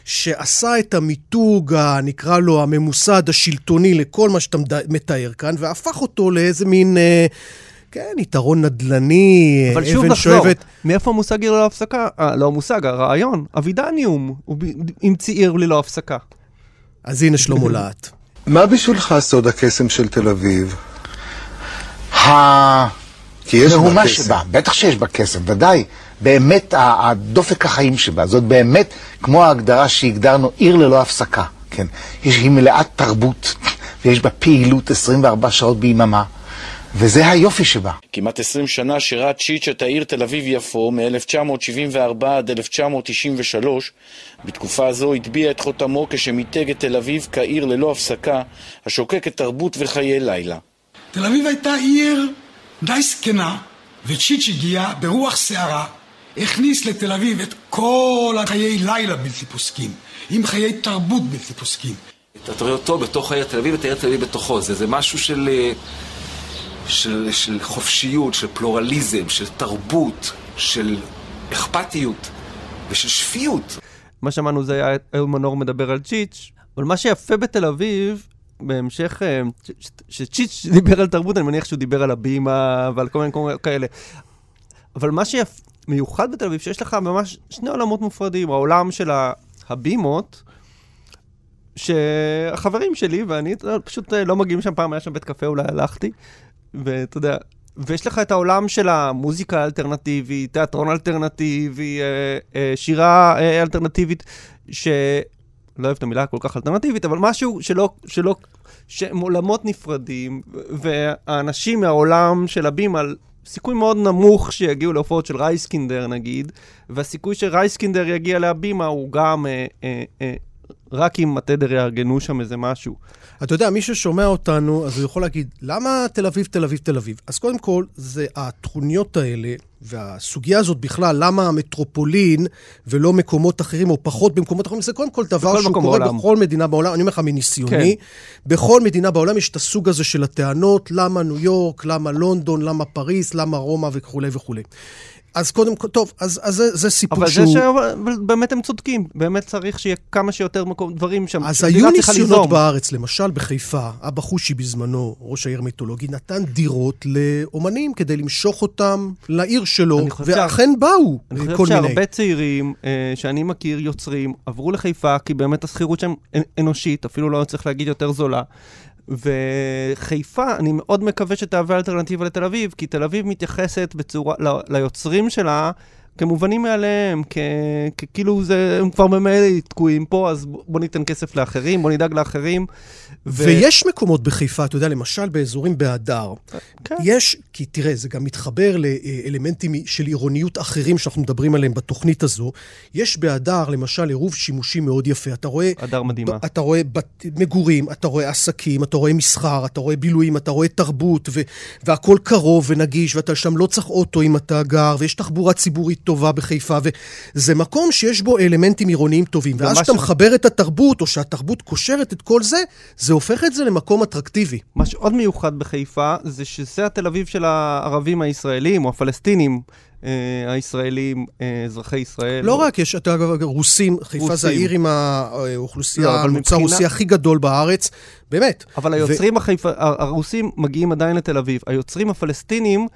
שעשה את המיתוג, נקרא לו הממוסד השלטוני לכל מה שאתה מתאר כאן, והפך אותו לאיזה מין... אה, כן, יתרון נדל"ני, אבל שוב נחזור, מאיפה המושג עיר ללא הפסקה? אה, לא המושג, הרעיון, אבידניום, הוא המציא עיר ללא הפסקה. אז הנה שלמה להט. [laughs] מה בשבילך סוד הקסם של תל אביב? כי יש בה קסם. שבה, בטח שיש בה קסם, ודאי. באמת, הדופק החיים שבה, זאת באמת, כמו ההגדרה שהגדרנו, עיר ללא הפסקה. כן, יש, היא מלאת תרבות, ויש בה פעילות 24 שעות ביממה. וזה היופי שבה. כמעט 20 שנה שירה צ'יץ' את העיר תל אביב-יפו מ-1974 עד 1993. בתקופה זו הטביע את חותמו כשמיתג את תל אביב כעיר ללא הפסקה, השוקקת תרבות וחיי לילה. תל אביב הייתה עיר די זקנה, וצ'יץ' הגיע ברוח סערה, הכניס לתל אביב את כל החיי לילה בלתי פוסקים, עם חיי תרבות בלתי פוסקים. אתה רואה אותו בתוך העיר תל אביב, את העיר תל אביב בתוכו. זה, זה משהו של, אה, של, של חופשיות, של פלורליזם, של תרבות, של אכפתיות ושל שפיות. מה שמענו זה היה אהוד מנור מדבר על צ'יץ', אבל מה שיפה בתל אביב, בהמשך, אה, שצ'יץ' דיבר על תרבות, אני מניח שהוא דיבר על הבימה ועל כל מיני כאלה. אבל מה שמיוחד בתל אביב, שיש לך ממש שני עולמות מופרדים. העולם של הבימות, שהחברים שלי ואני פשוט אה, לא מגיעים שם, פעם היה שם בית קפה, אולי הלכתי, ואתה יודע, ויש לך את העולם של המוזיקה האלטרנטיבית, תיאטרון אלטרנטיבי, אה, אה, שירה אלטרנטיבית, שלא אוהב את המילה כל כך אלטרנטיבית, אבל משהו שלא, שלא, שהם עולמות נפרדים, והאנשים מהעולם של הבימה, סיכוי מאוד נמוך שיגיעו להופעות של רייסקינדר נגיד, והסיכוי שרייסקינדר יגיע להבימה הוא גם אה, אה, אה, רק אם התדר יארגנו שם איזה משהו. אתה יודע, מי ששומע אותנו, אז הוא יכול להגיד, למה תל אביב, תל אביב, תל אביב? אז קודם כל, זה הטרוניות האלה, והסוגיה הזאת בכלל, למה המטרופולין ולא מקומות אחרים, או פחות במקומות אחרים, זה קודם כל דבר שהוא קורה בעולם. בכל מדינה בעולם. אני אומר לך מניסיוני, כן. בכל מדינה בעולם יש את הסוג הזה של הטענות, למה ניו יורק, למה לונדון, למה פריס, למה רומא וכולי וכולי. אז קודם כל, טוב, אז, אז זה, זה סיפור אבל שהוא... אבל זה שבאמת הם צודקים, באמת צריך שיהיה כמה שיותר מקום, דברים שם. אז היו ניסיונות בארץ, למשל בחיפה, אבא חושי בזמנו, ראש העיר מיתולוגי, נתן דירות לאומנים כדי למשוך אותם לעיר שלו, ואכן שה... באו כל מיני. אני חושב שהרבה צעירים אה, שאני מכיר, יוצרים, עברו לחיפה, כי באמת השכירות שם אנושית, אפילו לא צריך להגיד יותר זולה. וחיפה, אני מאוד מקווה שתהווה אלטרנטיבה לתל אביב, כי תל אביב מתייחסת בצורה, ל, ליוצרים שלה כמובנים מאליהם, כאילו זה, הם כבר ממילא תקועים פה, אז בוא ניתן כסף לאחרים, בוא נדאג לאחרים. ו... ויש מקומות בחיפה, אתה יודע, למשל באזורים בהדר. כן. יש, כי תראה, זה גם מתחבר לאלמנטים של עירוניות אחרים שאנחנו מדברים עליהם בתוכנית הזו. יש בהדר, למשל, עירוב שימושי מאוד יפה. אתה רואה... הדר מדהימה. אתה רואה בת, מגורים, אתה רואה עסקים, אתה רואה מסחר, אתה רואה בילויים, אתה רואה תרבות, ו... והכול קרוב ונגיש, ואתה שם לא צריך אוטו אם אתה גר, ויש תחבורה ציבורית טובה בחיפה, וזה מקום שיש בו אלמנטים עירוניים טובים. ואז כשאתה מחבר את התרבות, או שהתרבות קושרת את כל זה, זה הופך את זה למקום אטרקטיבי. מה שעוד מיוחד בחיפה, זה שזה התל אביב של הערבים הישראלים, או הפלסטינים. אה, הישראלים, אה, אזרחי ישראל. לא רק, יש, אתה יודע, רוסים, חיפה רוסים. זה העיר עם האוכלוסייה, לא, המוצא מבחינה... הרוסי הכי גדול בארץ, באמת. אבל היוצרים הרוסים מגיעים עדיין לתל אביב. היוצרים הפלסטינים,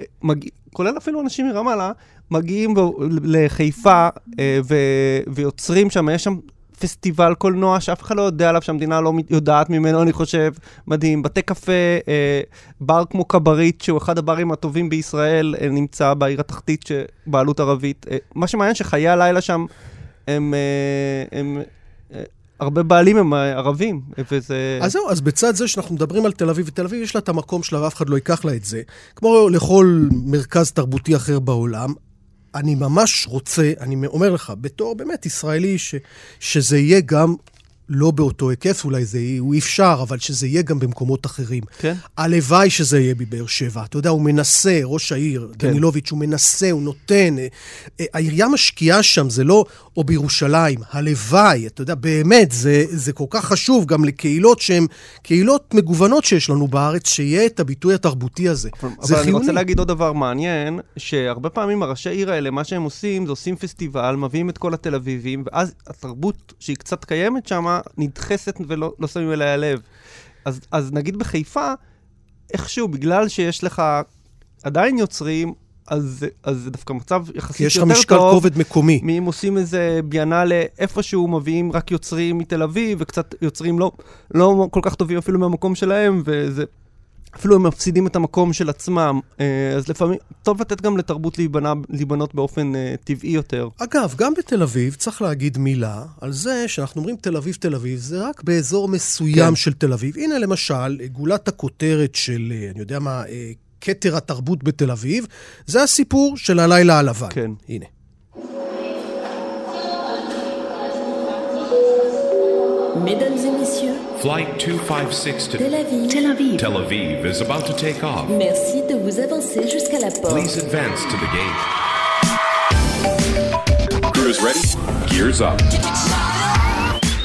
אה, מג... כולל אפילו אנשים מרמאללה, מגיעים לחיפה אה, ו- ויוצרים שם, יש שם פסטיבל קולנוע שאף אחד לא יודע עליו, שהמדינה לא יודעת ממנו, אני חושב, מדהים. בתי קפה, אה, בר כמו קברית, שהוא אחד הברים הטובים בישראל, אה, נמצא בעיר התחתית שבעלות ערבית. אה, מה שמעניין שחיי הלילה שם הם... אה, הם הרבה בעלים הם ערבים, וזה... אז זהו, אז בצד זה שאנחנו מדברים על תל אביב, ותל אביב יש לה את המקום שלה ואף אחד לא ייקח לה את זה, כמו לכל מרכז תרבותי אחר בעולם, אני ממש רוצה, אני אומר לך, בתור באמת ישראלי, ש, שזה יהיה גם לא באותו היקף, אולי זה יהיה, הוא אפשר, אבל שזה יהיה גם במקומות אחרים. כן. הלוואי שזה יהיה בבאר שבע. אתה יודע, הוא מנסה, ראש העיר, כן. דנילוביץ', הוא מנסה, הוא נותן. אה, אה, העירייה משקיעה שם, זה לא, או בירושלים. הלוואי, אתה יודע, באמת, זה, זה כל כך חשוב גם לקהילות שהן קהילות מגוונות שיש לנו בארץ, שיהיה את הביטוי התרבותי הזה. אבל, זה אבל חיוני. אני רוצה להגיד עוד דבר מעניין, שהרבה פעמים הראשי עיר האלה, מה שהם עושים, זה עושים פסטיבל, מביאים את כל התל אביבים, ואז התרבות שהיא קצת קיימת שם, נדחסת ולא לא שמים אליה לב. אז, אז נגיד בחיפה, איכשהו, בגלל שיש לך עדיין יוצרים, אז, אז זה דווקא מצב יחסית יותר טוב. כי יש לך משקל כובד מקומי. מאם עושים איזה ביאנלה איפשהו, מביאים רק יוצרים מתל אביב, וקצת יוצרים לא, לא כל כך טובים אפילו מהמקום שלהם, וזה אפילו הם מפסידים את המקום של עצמם, אה, אז לפעמים, טוב לתת גם לתרבות להיבנה, להיבנות באופן אה, טבעי יותר. אגב, גם בתל אביב צריך להגיד מילה על זה שאנחנו אומרים תל אביב, תל אביב, זה רק באזור מסוים כן. של תל אביב. הנה למשל, גולת הכותרת של, אה, אני יודע מה, כתר התרבות בתל אביב, זה הסיפור של הלילה הלבן. כן. הנה. Mesdames et messieurs, Flight 256 to Tel Aviv. Tel Aviv. Tel Aviv is about to take off. Merci de vous avancer jusqu'à la porte. Please advance to the gate. Crew is ready. Gears up.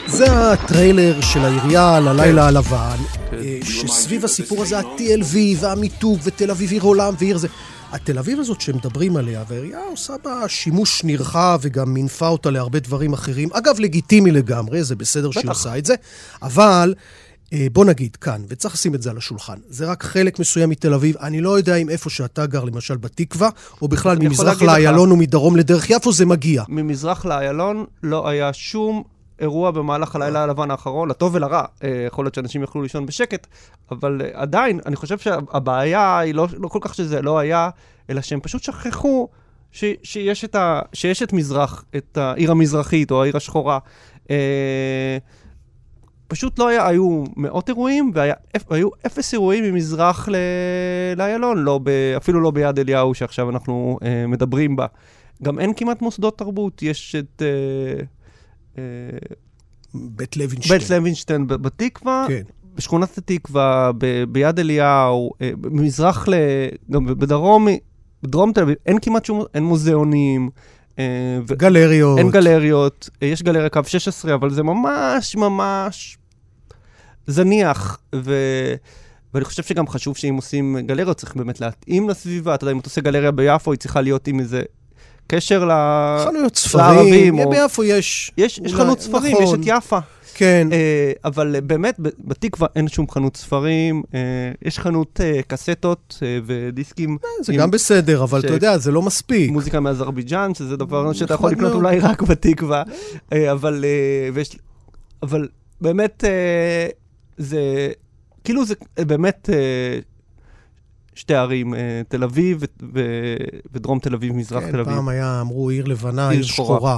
זה הטריילר של העירייה ללילה הלבן, אה, שסביב הסיפור הזה ה-TLV והמיתוג ותל אביב עיר עולם ועיר זה. התל אביב הזאת שמדברים עליה, והעירייה עושה בה שימוש נרחב וגם מינפה אותה להרבה דברים אחרים. אגב, לגיטימי לגמרי, זה בסדר שהיא עושה את זה, אבל אה, בוא נגיד כאן, וצריך לשים את זה על השולחן, זה רק חלק מסוים מתל אביב. אני לא יודע אם איפה שאתה גר, למשל בתקווה, או בכלל ממזרח להגיד לך- לאיילון ומדרום לדרך יפו, זה מגיע. ממזרח לאיילון לא היה שום אירוע במהלך הלילה הלבן האחרון, לטוב ולרע. אה, יכול להיות שאנשים יכלו לישון בשקט, אבל אה, עדיין, אני חושב שהבעיה היא לא, לא כל כך שזה לא היה, אלא שהם פשוט שכחו ש, שיש, את ה, שיש את מזרח, את העיר המזרחית או העיר השחורה. אה, פשוט לא היה, היו מאות אירועים, והיו אפס אירועים ממזרח לאיילון, לא אפילו לא ביד אליהו שעכשיו אנחנו אה, מדברים בה. גם אין כמעט מוסדות תרבות, יש את... אה, אה, בית לוינשטיין. בית לוינשטיין בתקווה, כן. בשכונת התקווה, ב- ביד אליהו, אה, במזרח, ל... גם בדרום, בדרום תל אביב, אין כמעט שום, אין מוזיאונים. אה, ו- גלריות. אין גלריות, אה, יש גלריה קו 16, אבל זה ממש ממש זניח, ו... ואני חושב שגם חשוב שאם עושים גלריות, צריך באמת להתאים לסביבה. אתה יודע, אם אתה עושה גלריה ביפו, היא צריכה להיות עם איזה קשר ל... חנויות ספרים, או- ביפו יש... יש, יש אולי- חנות ספרים, נכון. יש את יפה. כן. אה, אבל אה, באמת, בתקווה אין שום חנות ספרים, אה, יש חנות אה, קסטות אה, ודיסקים. זה עם- גם בסדר, אבל ש- אתה יודע, זה לא מספיק. מוזיקה מאזרבייג'אן, שזה דבר שאתה נחמד יכול לקנות מאוד. אולי רק בתקווה, אה, אבל, אה, ויש, אבל באמת, אה, זה, כאילו זה אה, באמת אה, שתי ערים, אה, תל אביב ודרום תל אביב, מזרח כן, תל אביב. פעם היה, אמרו עיר לבנה, עיר עיר שחורה. שחורה.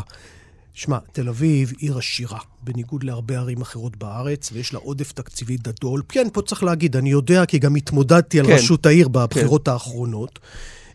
שמע, תל אביב עיר עשירה, בניגוד להרבה ערים אחרות בארץ, ויש לה עודף תקציבי גדול. כן, פה צריך להגיד, אני יודע, כי גם התמודדתי על כן. ראשות העיר בבחירות האחרונות.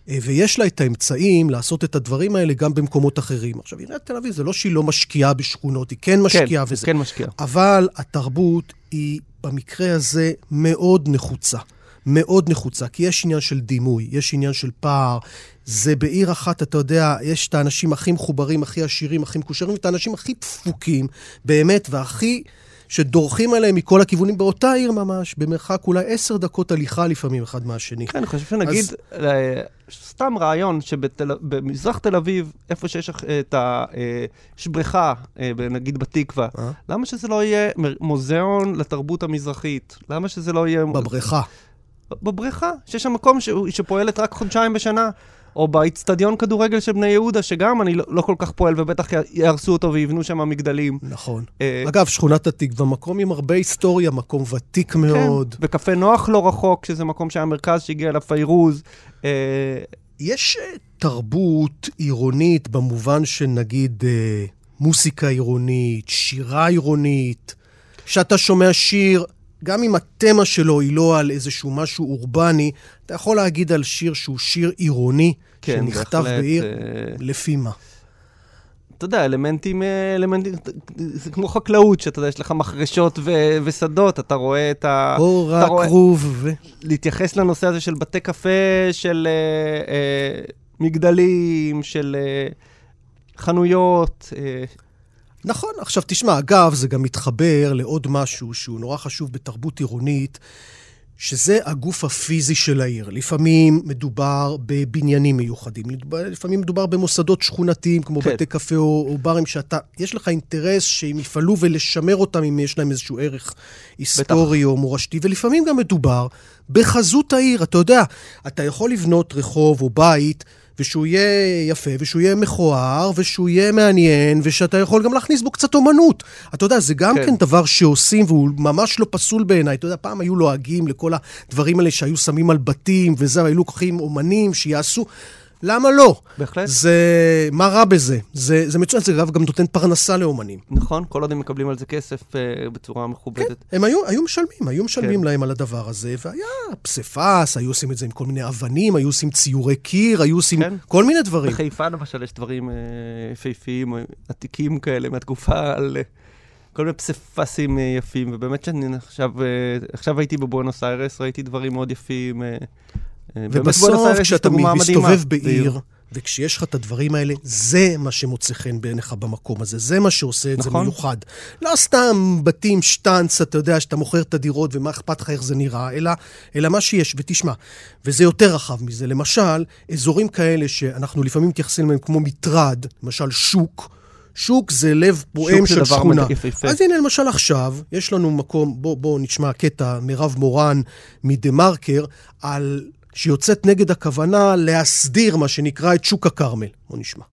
אה, ויש לה את האמצעים לעשות את הדברים האלה גם במקומות אחרים. עכשיו, עיריית תל אביב זה לא שהיא לא משקיעה בשכונות, היא כן משקיעה וזה. כן משקיעה. אבל התרבות היא במקרה הזה מאוד נחוצה. מאוד נחוצה, כי יש עניין של דימוי, יש עניין של פער. זה בעיר אחת, אתה יודע, יש את האנשים הכי מחוברים, הכי עשירים, הכי מקושרים, ואת האנשים הכי דפוקים, באמת, והכי שדורכים עליהם מכל הכיוונים באותה עיר ממש, במרחק אולי עשר דקות הליכה לפעמים אחד מהשני. כן, אני חושב שנגיד, אז- אה, סתם רעיון, שבמזרח תל אביב, איפה שיש לך את ה... אה, יש בריכה, אה, ב- נגיד בתקווה, למה שזה לא יהיה מוזיאון לתרבות המזרחית? למה שזה לא יהיה... בבריכה. בבריכה, שיש שם מקום ש- שפועלת רק חודשיים בשנה. או באיצטדיון כדורגל של בני יהודה, שגם אני לא, לא כל כך פועל, ובטח יהרסו אותו ויבנו שם מגדלים. נכון. אה, אגב, שכונת התקווה, מקום עם הרבה היסטוריה, מקום ותיק מאוד. כן, וקפה נוח לא רחוק, שזה מקום שהיה מרכז שהגיע אליו פיירוז. אה, יש אה, תרבות עירונית במובן של נגיד אה, מוסיקה עירונית, שירה עירונית, שאתה שומע שיר, גם אם התמה שלו היא לא על איזשהו משהו אורבני, אתה יכול להגיד על שיר שהוא שיר עירוני, כן, שנכתב בהחלט, בעיר, אה, לפי מה? אתה יודע, אלמנטים, אה, אלמנטים, זה כמו חקלאות, שאתה יודע, יש לך מחרשות ו- ושדות, אתה רואה את ה... אור רואה- הכרוב ו... להתייחס לנושא הזה של בתי קפה, של אה, אה, מגדלים, של אה, חנויות. אה, נכון, עכשיו תשמע, אגב, זה גם מתחבר לעוד משהו שהוא נורא חשוב בתרבות עירונית, שזה הגוף הפיזי של העיר. לפעמים מדובר בבניינים מיוחדים, לפעמים מדובר במוסדות שכונתיים, כמו כן. בתי קפה או, או ברים, שאתה, יש לך אינטרס שהם יפעלו ולשמר אותם אם יש להם איזשהו ערך היסטורי או מורשתי, ולפעמים גם מדובר בחזות העיר. אתה יודע, אתה יכול לבנות רחוב או בית, ושהוא יהיה יפה, ושהוא יהיה מכוער, ושהוא יהיה מעניין, ושאתה יכול גם להכניס בו קצת אומנות. אתה יודע, זה גם כן, כן. דבר שעושים, והוא ממש לא פסול בעיניי. אתה יודע, פעם היו לועגים לכל הדברים האלה שהיו שמים על בתים, וזה, היו לוקחים אומנים שיעשו. למה לא? בהחלט. זה... מה רע בזה? זה, זה מצוין, זה אגב גם נותן פרנסה לאומנים. נכון, כל עוד הם מקבלים על זה כסף אה, בצורה מכובדת. הם היו, היו משלמים, היו משלמים כן. להם על הדבר הזה, והיה פסיפס, היו עושים את זה עם כל מיני אבנים, היו עושים ציורי קיר, היו עושים כן. כל מיני דברים. בחיפה למשל יש דברים אה, יפהפיים, אה, עתיקים כאלה מהתקופה על... אה, כל מיני פסיפסים אה, יפים, ובאמת שאני עכשיו, עכשיו הייתי בבואנוס איירס, ראיתי דברים מאוד יפים. אה, ובסוף, כשאתה מסתובב בעיר, וכשיש לך את הדברים האלה, זה מה שמוצא חן בעיניך במקום הזה, זה מה שעושה את זה נכון. מיוחד. לא סתם בתים שטאנץ, אתה יודע, שאתה מוכר את הדירות ומה אכפת לך איך זה נראה, אלא, אלא מה שיש, ותשמע, וזה יותר רחב מזה. למשל, אזורים כאלה שאנחנו לפעמים מתייחסים אליהם כמו מטרד, למשל שוק, שוק זה לב פועם זה של שכונה. אז הנה למשל עכשיו, יש לנו מקום, בואו בוא נשמע קטע, מירב מורן מדה מרקר, על, שיוצאת נגד הכוונה להסדיר מה שנקרא את שוק הכרמל. בואו נשמע.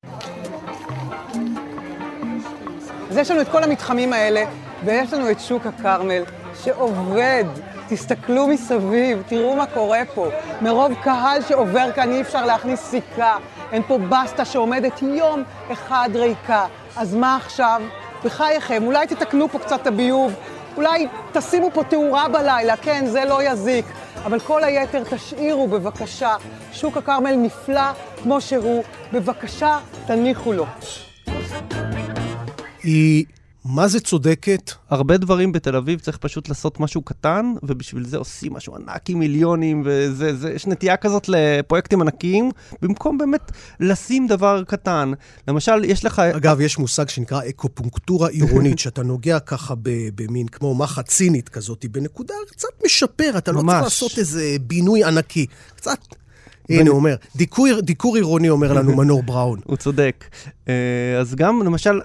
אז יש לנו את כל המתחמים האלה, ויש לנו את שוק הכרמל, שעובד. תסתכלו מסביב, תראו מה קורה פה. מרוב קהל שעובר כאן אי אפשר להכניס סיכה. אין פה בסטה שעומדת יום אחד ריקה. אז מה עכשיו? בחייכם, אולי תתקנו פה קצת את הביוב, אולי תשימו פה תאורה בלילה, כן, זה לא יזיק. אבל כל היתר תשאירו בבקשה. שוק הכרמל נפלא כמו שהוא, בבקשה תניחו לו. היא מה זה צודקת? הרבה דברים בתל אביב צריך פשוט לעשות משהו קטן, ובשביל זה עושים משהו ענק עם מיליונים, וזה, זה, יש נטייה כזאת לפרויקטים ענקיים, במקום באמת לשים דבר קטן. למשל, יש לך... אגב, יש מושג שנקרא אקופונקטורה עירונית, שאתה נוגע ככה במין כמו מחט צינית כזאת, בנקודה קצת משפר, אתה לא ממש. צריך לעשות איזה בינוי ענקי. קצת... הנה, הוא אומר, דיקור, דיקור עירוני אומר לנו מנור בראון. הוא צודק. אה, אז גם, למשל,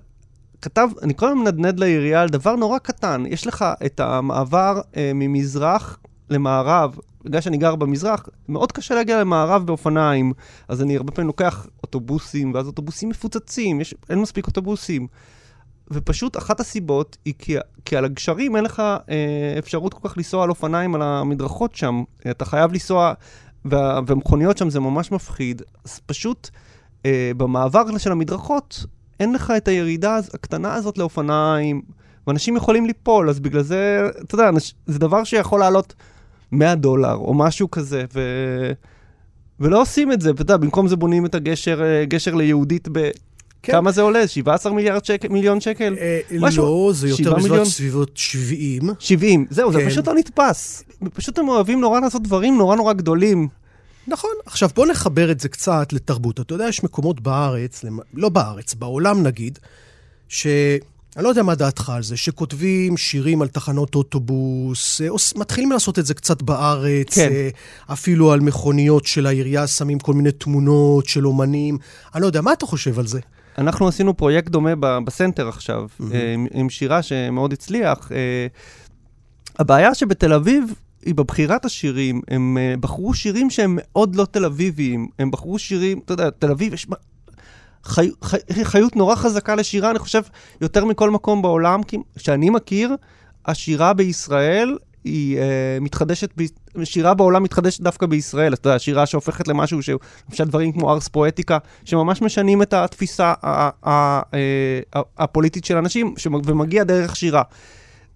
כתב, אני כל הזמן מנדנד לעירייה על דבר נורא קטן. יש לך את המעבר אה, ממזרח למערב. בגלל שאני גר במזרח, מאוד קשה להגיע למערב באופניים. אז אני הרבה פעמים לוקח אוטובוסים, ואז אוטובוסים מפוצצים, יש, אין מספיק אוטובוסים. ופשוט אחת הסיבות היא כי, כי על הגשרים אין לך אה, אפשרות כל כך לנסוע על אופניים על המדרכות שם. אתה חייב לנסוע, וה, ומכוניות שם זה ממש מפחיד. אז פשוט אה, במעבר של המדרכות אין לך את הירידה הקטנה הזאת לאופניים, ואנשים יכולים ליפול, אז בגלל זה, אתה יודע, אנש, זה דבר שיכול לעלות 100 דולר או משהו כזה, ו... ולא עושים את זה, ואתה יודע, במקום זה בונים את הגשר, אה, גשר ליהודית ב... כן. כמה זה עולה? 17 מיליארד שקל, מיליון שקל? משהו. לא, זה יותר בסביבות מיליון? סביבות 70. 70, זהו, זה כן. פשוט לא נתפס. פשוט הם אוהבים נורא לעשות דברים נורא נורא גדולים. נכון. עכשיו, בוא נחבר את זה קצת לתרבות. אתה יודע, יש מקומות בארץ, לא בארץ, בעולם נגיד, ש... אני לא יודע מה דעתך על זה, שכותבים שירים על תחנות אוטובוס, אה, מתחילים לעשות את זה קצת בארץ, כן. אה, אפילו על מכוניות של העירייה שמים כל מיני תמונות של אומנים. אני לא יודע, מה אתה חושב על זה? אנחנו עשינו פרויקט דומה בסנטר עכשיו, אה, עם, עם שירה שמאוד הצליח. הבעיה שבתל אביב בבחירת השירים, הם אה, בחרו שירים שהם מאוד לא תל אביביים. הם בחרו שירים, אתה יודע, תל אביב יש... חי, חי, חיות נורא חזקה לשירה, אני חושב, יותר מכל מקום בעולם, כי שאני מכיר, השירה בישראל היא אה, מתחדשת, ב... שירה בעולם מתחדשת דווקא בישראל. אתה יודע, שירה שהופכת למשהו שהוא, למשל דברים כמו ארס פואטיקה, שממש משנים את התפיסה אה, הפוליטית של אנשים, ומגיע דרך שירה.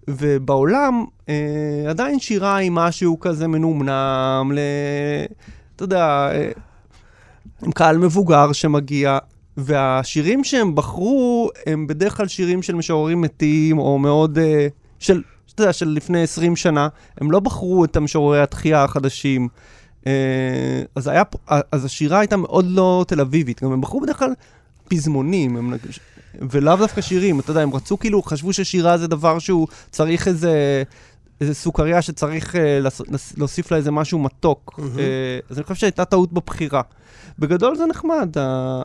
ובעולם אה, עדיין שירה היא משהו כזה מנומנם, ל... אתה יודע, אה, עם קהל מבוגר שמגיע, והשירים שהם בחרו הם בדרך כלל שירים של משוררים מתים, או מאוד, אה, של, אתה יודע, של לפני 20 שנה. הם לא בחרו את המשוררי התחייה החדשים. אה, אז, היה, אז השירה הייתה מאוד לא תל אביבית. גם הם בחרו בדרך כלל פזמונים, הם, ולאו דווקא שירים. אתה יודע, הם רצו כאילו, חשבו ששירה זה דבר שהוא צריך איזה... איזה סוכריה שצריך אה, להוסיף לה איזה משהו מתוק. מהמם. אה, אז אני חושב שהייתה טעות בבחירה. בגדול זה נחמד, אה,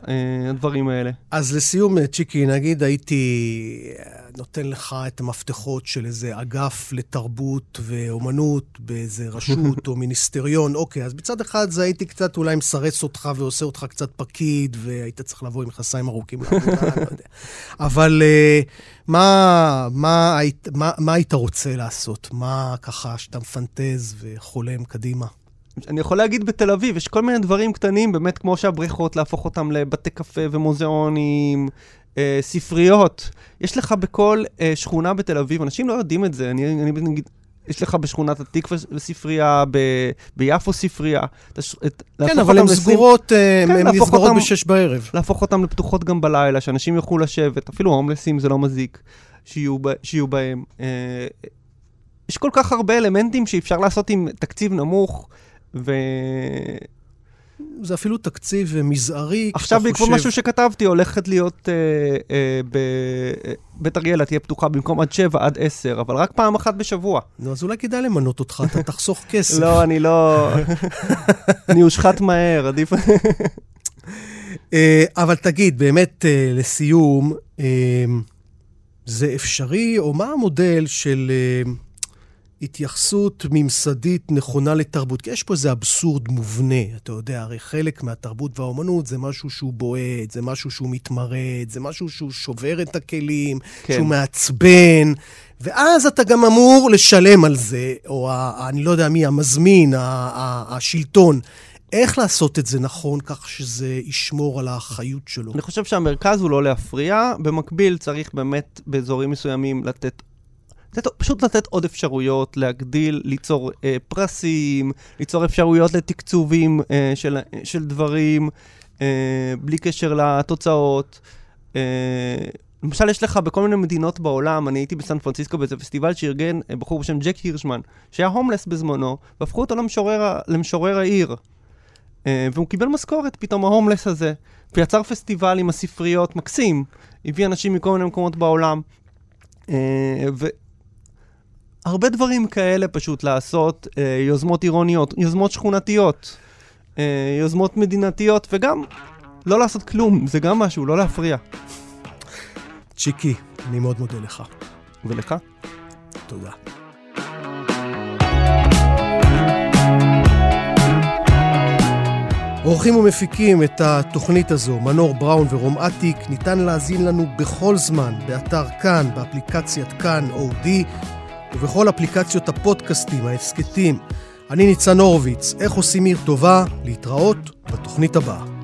הדברים האלה. אז לסיום, צ'יקי, נגיד הייתי אה, נותן לך את המפתחות של איזה אגף לתרבות ואומנות באיזה רשות [laughs] או מיניסטריון, אוקיי, אז מצד אחד זה הייתי קצת אולי מסרס אותך ועושה אותך קצת פקיד, והיית צריך לבוא עם מכנסיים ארוכים לעבודה, לא יודע. [laughs] אבל אה, מה, מה, היית- מה, מה היית רוצה לעשות? מה ככה שאתה מפנטז וחולם קדימה? אני יכול להגיד בתל אביב, יש כל מיני דברים קטנים, באמת כמו שהבריכות, להפוך אותם לבתי קפה ומוזיאונים, אה, ספריות. יש לך בכל אה, שכונה בתל אביב, אנשים לא יודעים את זה, אני, אני נגיד... יש לך בשכונת התקווה ספרייה, ב- ביפו ספרייה. את הש- את- כן, אבל הן סגורות, אה, כן, הן נסגרות בשש בערב. להפוך אותם לפתוחות גם בלילה, שאנשים יוכלו לשבת, אפילו הומלסים זה לא מזיק. שיהיו, ב, שיהיו בהם. אה, יש כל כך הרבה אלמנטים שאפשר לעשות עם תקציב נמוך, ו... זה אפילו תקציב מזערי. עכשיו בעקבות חושב... משהו שכתבתי, הולכת להיות, אה, אה, ב... אה, בית אריאלה תהיה פתוחה במקום עד 7 עד 10, אבל רק פעם אחת בשבוע. נו, אז אולי כדאי למנות אותך, אתה תחסוך [laughs] כסף. לא, אני לא... [laughs] אני הושחת מהר, עדיף... אה, אבל תגיד, באמת, אה, לסיום, אה, זה אפשרי, או מה המודל של... התייחסות ממסדית נכונה לתרבות. כי יש פה איזה אבסורד מובנה, אתה יודע, הרי חלק מהתרבות והאומנות זה משהו שהוא בועט, זה משהו שהוא מתמרד, זה משהו שהוא שובר את הכלים, כן. שהוא מעצבן, ואז אתה גם אמור לשלם על זה, או ה, אני לא יודע מי, המזמין, ה, ה, השלטון. איך לעשות את זה נכון כך שזה ישמור על החיות שלו? אני חושב שהמרכז הוא לא להפריע, במקביל צריך באמת באזורים מסוימים לתת לתת, פשוט לתת עוד אפשרויות, להגדיל, ליצור אה, פרסים, ליצור אפשרויות לתקצובים אה, של, של דברים, אה, בלי קשר לתוצאות. אה, למשל, יש לך בכל מיני מדינות בעולם, אני הייתי בסן פרנסיסקו באיזה פסטיבל שארגן אה, בחור בשם ג'ק הירשמן, שהיה הומלס בזמנו, והפכו אותו למשורר, למשורר העיר. אה, והוא קיבל משכורת פתאום, ההומלס הזה, ויצר פסטיבל עם הספריות מקסים, הביא אנשים מכל מיני מקומות בעולם. אה, הרבה דברים כאלה פשוט לעשות, אה, יוזמות עירוניות, יוזמות שכונתיות, אה, יוזמות מדינתיות, וגם לא לעשות כלום, זה גם משהו, לא להפריע. צ'יקי, אני מאוד מודה לך. ולך? תודה. עורכים ומפיקים את התוכנית הזו, מנור בראון ורום אטיק, ניתן להאזין לנו בכל זמן, באתר כאן, באפליקציית כאן אודי, ובכל אפליקציות הפודקאסטים, ההסכתים. אני ניצן הורוביץ, איך עושים עיר טובה? להתראות בתוכנית הבאה.